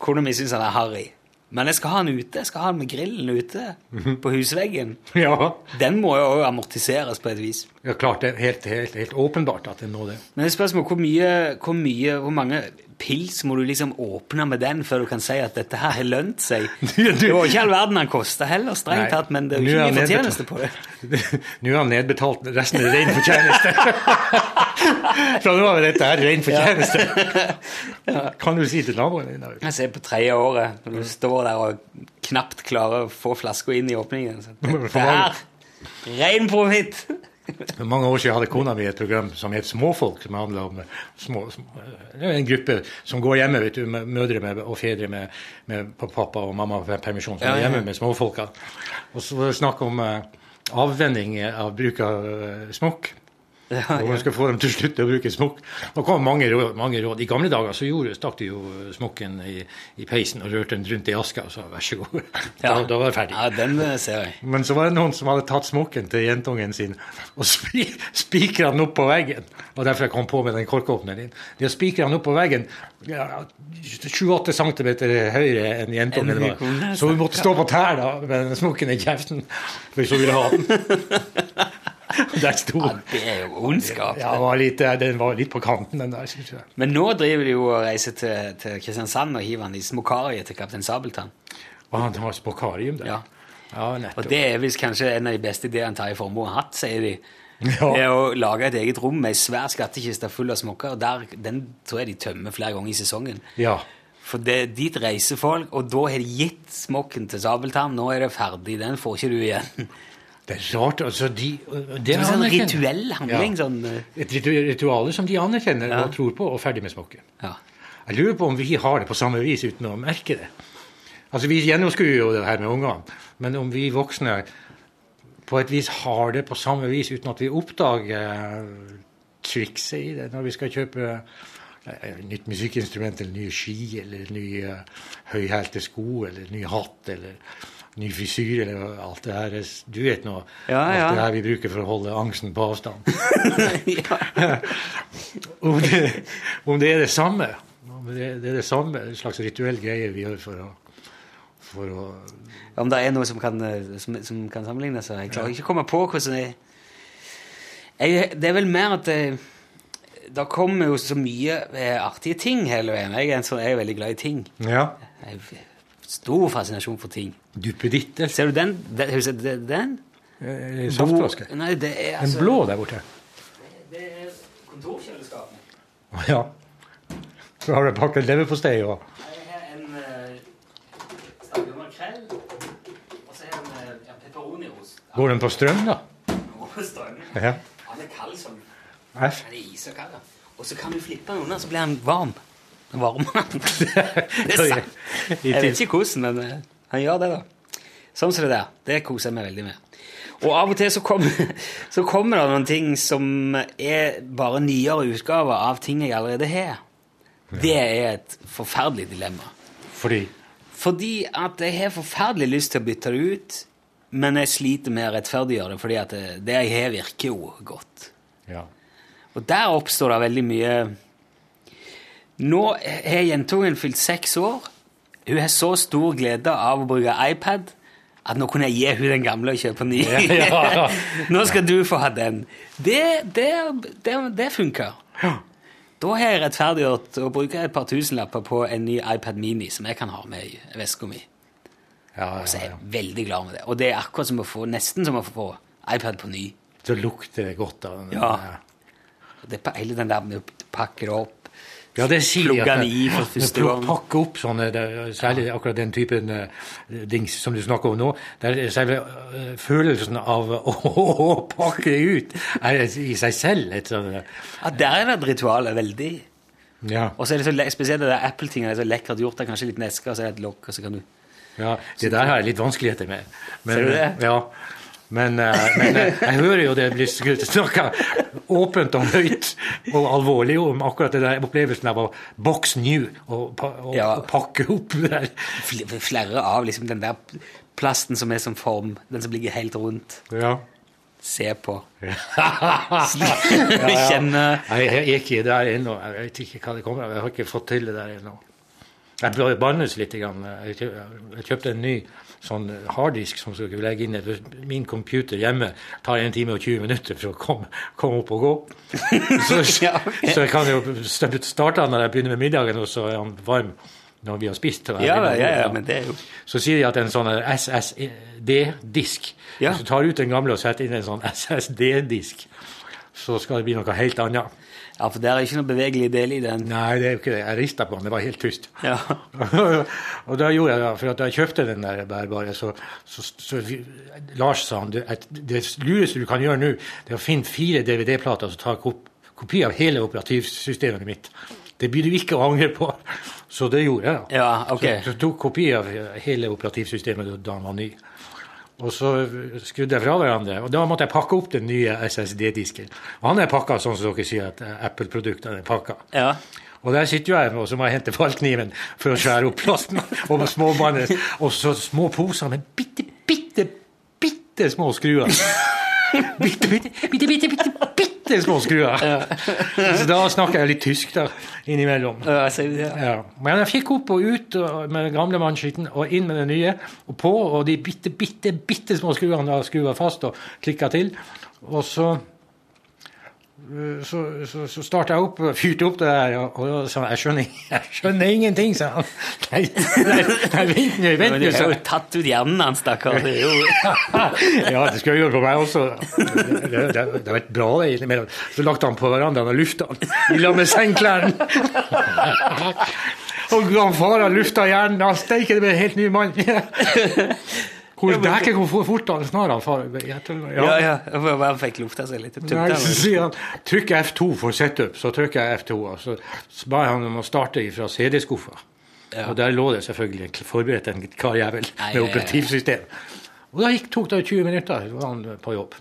kona mi syns han er harry. Men jeg skal ha den ute. Jeg skal ha den med grillen ute på husveggen. Ja. Den må jo også amortiseres på et vis. ja, klart det er helt, helt, helt åpenbart at det nå det. Men det spørsmål hvor mye, hvor mye, hvor mange pils må du liksom åpne med den før du kan si at dette her har lønt seg? Det var ikke all verden han kosta heller, strengt tatt, men det er jo ikke mye fortjeneste på det. Nå er han nedbetalt. Resten er ren fortjeneste. Fra nå av er dette her ren fortjeneste. Kan du si til naboen din? da? Jeg ser på tredje året, når du står der og knapt klarer å få flaska inn i åpningen. Så det, dette her, ren profitt! For mange år siden hadde kona mi et program som het Småfolk, som handla om små, små er en gruppe som går hjemme, vet du, med mødre med, og fedre med, med pappa og mamma på permisjon, som Ja, er hjemme med småfolka. Og så var det snakk om uh, avvenning av bruk av uh, smokk. Og man skal få dem til å slutte å bruke smokk. Det kom mange råd, mange råd. I gamle dager så gjorde, stakk de jo smokken i, i peisen og rørte den rundt i aska og sa vær så god. Da, da var det ferdig. Ja, den eh, ser jeg. Men så var det noen som hadde tatt smokken til jentungen sin og spi, spikra den opp på veggen. Og derfor jeg kom på med den korkåpneren din. De spikra den opp på veggen ja, 7-8 cm høyere enn jentungen var. Så hun måtte stå på tær da med smokken i kjeften hvis hun ville ha den. Der sto Ja, det er jo ondskap. Ja, den var litt, den var litt på kanten, den der, synes jeg. Men nå driver de jo og reiser til, til Kristiansand og hiver han i smokariet til Kaptein Sabeltann. Og han har smokarium der. Ja. ja Og det er visst kanskje en av de beste ideene Terje Formoe har hatt, sier de. Ja. Det å lage et eget rom med ei svær skattkiste full av smokker. der, Den tror jeg de tømmer flere ganger i sesongen. Ja. For det, dit reiser folk, og da har de gitt smokken til Sabeltann. Nå er det ferdig, den får ikke du igjen. Det er rart. altså de, det Det er en sånn rituell handling. Ja. sånn... eh, Et ritual som de anerkjenner Ja. og tror på, og ferdig med smokken. Ja. Jeg lurer på om vi har det på samme vis uten å merke det. Altså, Vi gjennomskuer jo det her med ungene, men om vi voksne på et vis har det på samme vis uten at vi oppdager trikset i det når vi skal kjøpe eh, nytt musikkinstrument eller nye ski eller nye høyhælte sko eller ny hatt eller ny frisyr eller alt det her. Du vet nå Ja, ja. alt det her vi bruker for å holde angsten på avstand. om, det, om det er det samme. Om det, det er det samme en slags rituell greie vi gjør for å, for å Om det er noe som kan, eh, som, som kan sammenlignes. Jeg klarer ikke å komme på hvordan det jeg, Det er vel mer at det, det kommer jo så mye eh, artige ting hele veien. Jeg er, sånn, jeg er veldig glad i ting. Ja. Jeg har stor fascinasjon for ting. Duppeditter. Ser du den? den, den? den? Eh, Saftflaske. Nei, det er En Den blå der borte. Det er kontorkjøleskapet. Å, Ja. Så har du pakket leverpostei og en stangel makrell, og så en uh, ja. Går den på strøm, da? På strøm. Ja. Han er kald som. Han er iskald. da. Og så kan du flippe den unna, så blir han varm. Varm. det er sant. Jeg vet ikke hvordan, men eh, han gjør det, da. Sånn som det der. Det koser jeg meg veldig med. Og av og til så kommer, så kommer det noen ting som er bare nyere utgaver av ting jeg allerede har. Det er et forferdelig dilemma. Fordi Fordi at jeg har forferdelig lyst til å bytte det ut, men jeg sliter med å rettferdiggjøre det, fordi at det, det jeg har, virker jo godt. Ja. Og der oppstår det veldig mye Nå har jentungen fylt seks år. Hun har så stor glede av å bruke iPad at nå kunne jeg gi hun den gamle og kjøpe ny. Nå skal du få ha den. Det, det, det, det funker. Da har jeg rettferdiggjort å bruke et par tusenlapper på en ny iPad Mini som jeg kan ha med i veska mi. Ja, Og så er jeg veldig glad med det. Og det er akkurat som å få, nesten som å få iPad på ny. Så lukter det godt av den. Ja. Det hele den der med å pakke det opp. Ja, det sier de at i for første gang. opp sånne, særlig akkurat den typen eh, dings som du snakker om nå, der er selve eh, følelsen av å, å, pakke det ut er i seg selv et sånt eh, Ja, der er det ritualet Veldig. Ja. Og så er det så spesielt det der Apple-tinget er så lekkert gjort. Det er kanskje litt eske, og så er det et lokk, og så kan du Ja, det der har jeg litt vanskeligheter med. Men, Ser du det? Ja. Men, eh, men eh, jeg hører jo det blir snakka åpent og høyt og alvorlig om akkurat det der opplevelsen av å box new og, og, Ja. og pakke opp der. flere av liksom den der plasten som er som form, den som ligger helt rundt. Ja. Se på. ja, Kjenne Jeg, er ikke der ennå. Jeg vet ikke hva det kommer av. Jeg har ikke fått til det der ennå. Jeg bannes litt. Jeg kjøpte en ny sånn harddisk som skulle legge inn. et- Min computer hjemme tar 1 time og 20 minutter for å komme, komme opp og gå. Så, så jeg kan jo starte når jeg begynner med middagen, og så er han varm når vi har spist. Ja, ja, ja, men det er jo Så sier de at en sånn SSD-disk Ja. Hvis du tar ut den gamle og setter inn en sånn SSD-disk, så skal det bli noe helt annet. Ja, for det er ikke noe bevegelig del i den. Nei, det er jo ikke det. Jeg rista på den, det var helt tyst. Ja. og da gjorde jeg det, for da jeg kjøpte den der bærbare, så, så, så Lars sa han, at det lureste du kan gjøre nå, det er å finne fire DVD-plater og ta kop kopi av hele operativsystemet mitt. Det blir du ikke å angre på. Så det gjorde jeg. Ja, ok. Så, så tok kopi av hele operativsystemet da den var ny. Og så skrudde jeg fra hverandre, og da måtte jeg pakke opp den nye SSD-disken. Og han er pakka sånn som dere sier at Apple-produktene er pakka. Ja. Og der sitter jo jeg, og så må jeg hente fallkniven for å skjære opp plasten. Og med og så små poser med bitte, bitte, bitte små skruer. Bitte, bitte, bitte, bitte, bitte, bitte små skruer. Så da snakker jeg litt tysk der innimellom. Ja. Men jeg fikk opp og ut med den gamle mannskitten og inn med den nye. Og på, og de bitte, bitte, bitte små skruene da fast og klikker til. Og så så, så, så starta jeg opp, og fyrte opp det der, og, og sa jeg skjønner, jeg skjønner ingenting, sa han. Nei, nei, nei vent nå, vent nå, du har jo tatt ut hjernen hans, stakkar. Ja, det skal jeg gjøre på meg også. Det, det, det, det har vært bra, det. innimellom. Så lagt han på verandaen og lufta han i lag med sengeklærne. Og han far har lufta hjernen. Han steiker det med en helt ny mann. Hvor dæken hvor fort han snar han far. Jeg Ja, ja. Bare fikk lufta seg litt. Nei, så sier han trykk F2 for setup, så trykker jeg F2. Og så ba jeg han om å starte fra CD-skuffa. Ja. Og der lå det selvfølgelig forberedt en karjævel med ja, ja. operativsystem. Og da gikk, tok det 20 minutter, så var han på jobb.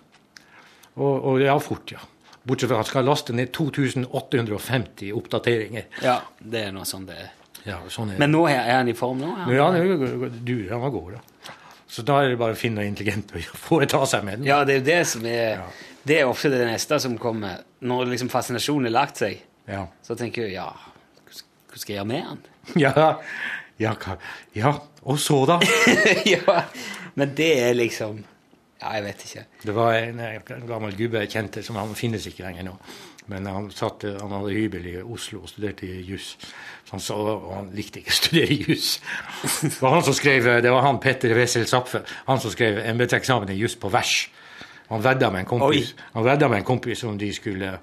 Og, og ja, fort, ja. Bortsett fra at han skal laste ned 2850 oppdateringer. Ja, det er noe sånn det er. Ja, sånn er. Men nå er han i form nå? Men ja, han er durer, han god, da. Så da er det bare å finne noe intelligent å foreta seg med den. Ja, det er jo det som er Det er ofte det neste som kommer. Når liksom fascinasjonen har lagt seg, Ja. så tenker du ja, hva skal jeg gjøre med han? Ja, ja, ja. Og så, da? ja, men det er liksom Ja, jeg vet ikke. Det var en, en gammel gubbe jeg kjente, som han finnes ikke lenger nå. Men han, satt, han hadde hybel i Oslo og studerte juss. Så Han sa, og han likte ikke å studere juss. Det var han som skrev, det var han Petter Wessel Zapfe, han som skrev embetseksamen i juss på vers. Han vedda med en kompis Han vedda med en kompis om de skulle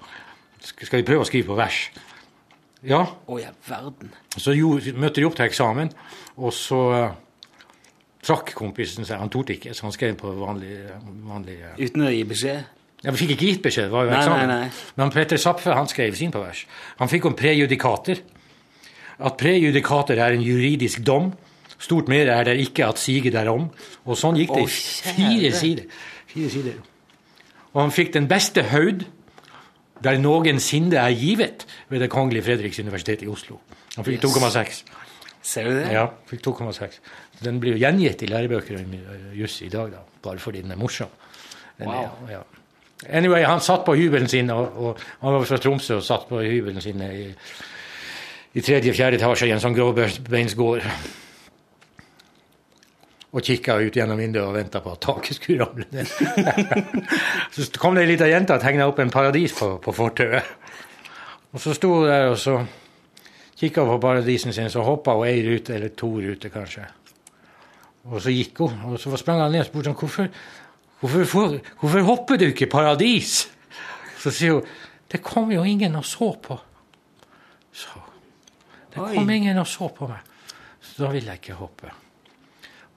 Skal vi prøve å skrive på vers? Ja. Å ja, verden. Så jo, møtte de opp til eksamen, og så eh, trakk kompisen seg. Han torde ikke, så han skrev på vanlig, vanlig eh, Uten å gi beskjed? Ja, Vi fikk ikke gitt beskjed, det var jo Nei, eksamen. nei, nei. Men Petter Zapfe han skrev sin på vers. Han fikk om prejudikater. At prejudikater er en juridisk dom. Stort mer er det ikke at sige derom. Og sånn gikk det i fire sider. Fire sider. Og han fikk den beste høyd der noensinne er givet ved Det kongelige Fredriks universitet i Oslo. Han fikk Yes. 2,6. Ser du det? Ja, fikk 2,6. Den blir jo gjengitt i lærebøker om juss i dag, da, bare fordi den er morsom. Den Wow. er, ja. Anyway, han satt på hybelen sin, og, og han var fra Tromsø og satt på hybelen sin i, i tredje-fjerde etasje i en sånn gråbeinsgård. Og kikka ut gjennom vinduet og venta på at taket skulle ramle ned. så kom det ei lita jente og tegna opp en paradis på, på fortauet. Og så sto hun der og så kikka på paradisen sin, så hoppa hun ei rute, eller to ruter kanskje. Og så gikk hun, og så sprang han ned og spurte han, hvorfor, hvorfor, hvorfor, hvorfor hopper du ikke paradis? Så sier hun det kom jo ingen og så på. Så Det Oi. kom ingen og så på meg. Så da ville jeg ikke hoppe.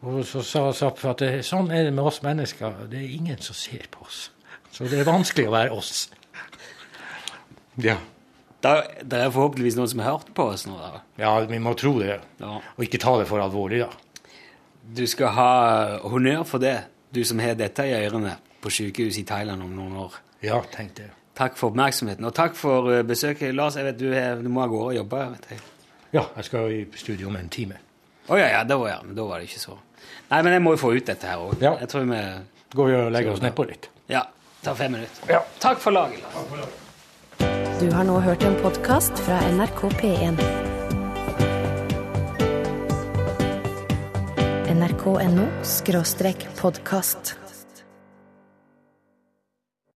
Og så sa Zapp at det, sånn er det med oss mennesker. Det er ingen som ser på oss. Så det er vanskelig å være oss. Ja. Det er forhåpentligvis noen som har hørt på oss nå. da. Ja, vi må tro det. Ja. Og ikke ta det for alvorlig, da. Du skal ha honnør for det, du som har dette i ørene på sykehus i Thailand om noen år. Ja, tenk det. Takk for oppmerksomheten, og takk for eh, besøket. Lars, jeg vet du, er, du må av gårde og jobbe. vet jeg. Ja, jeg skal i studio om en time. Å ja, ja, da var, ja, men da var det ikke så. Nei, men jeg må jo få ut dette her òg. Ja. Jeg tror vi Går vi og legger oss nedpå litt. Ja, tar fem minutter. Ja. Takk for laget, Lars. Du har nå hørt en podkast fra NRK P1. nrk.no podkast.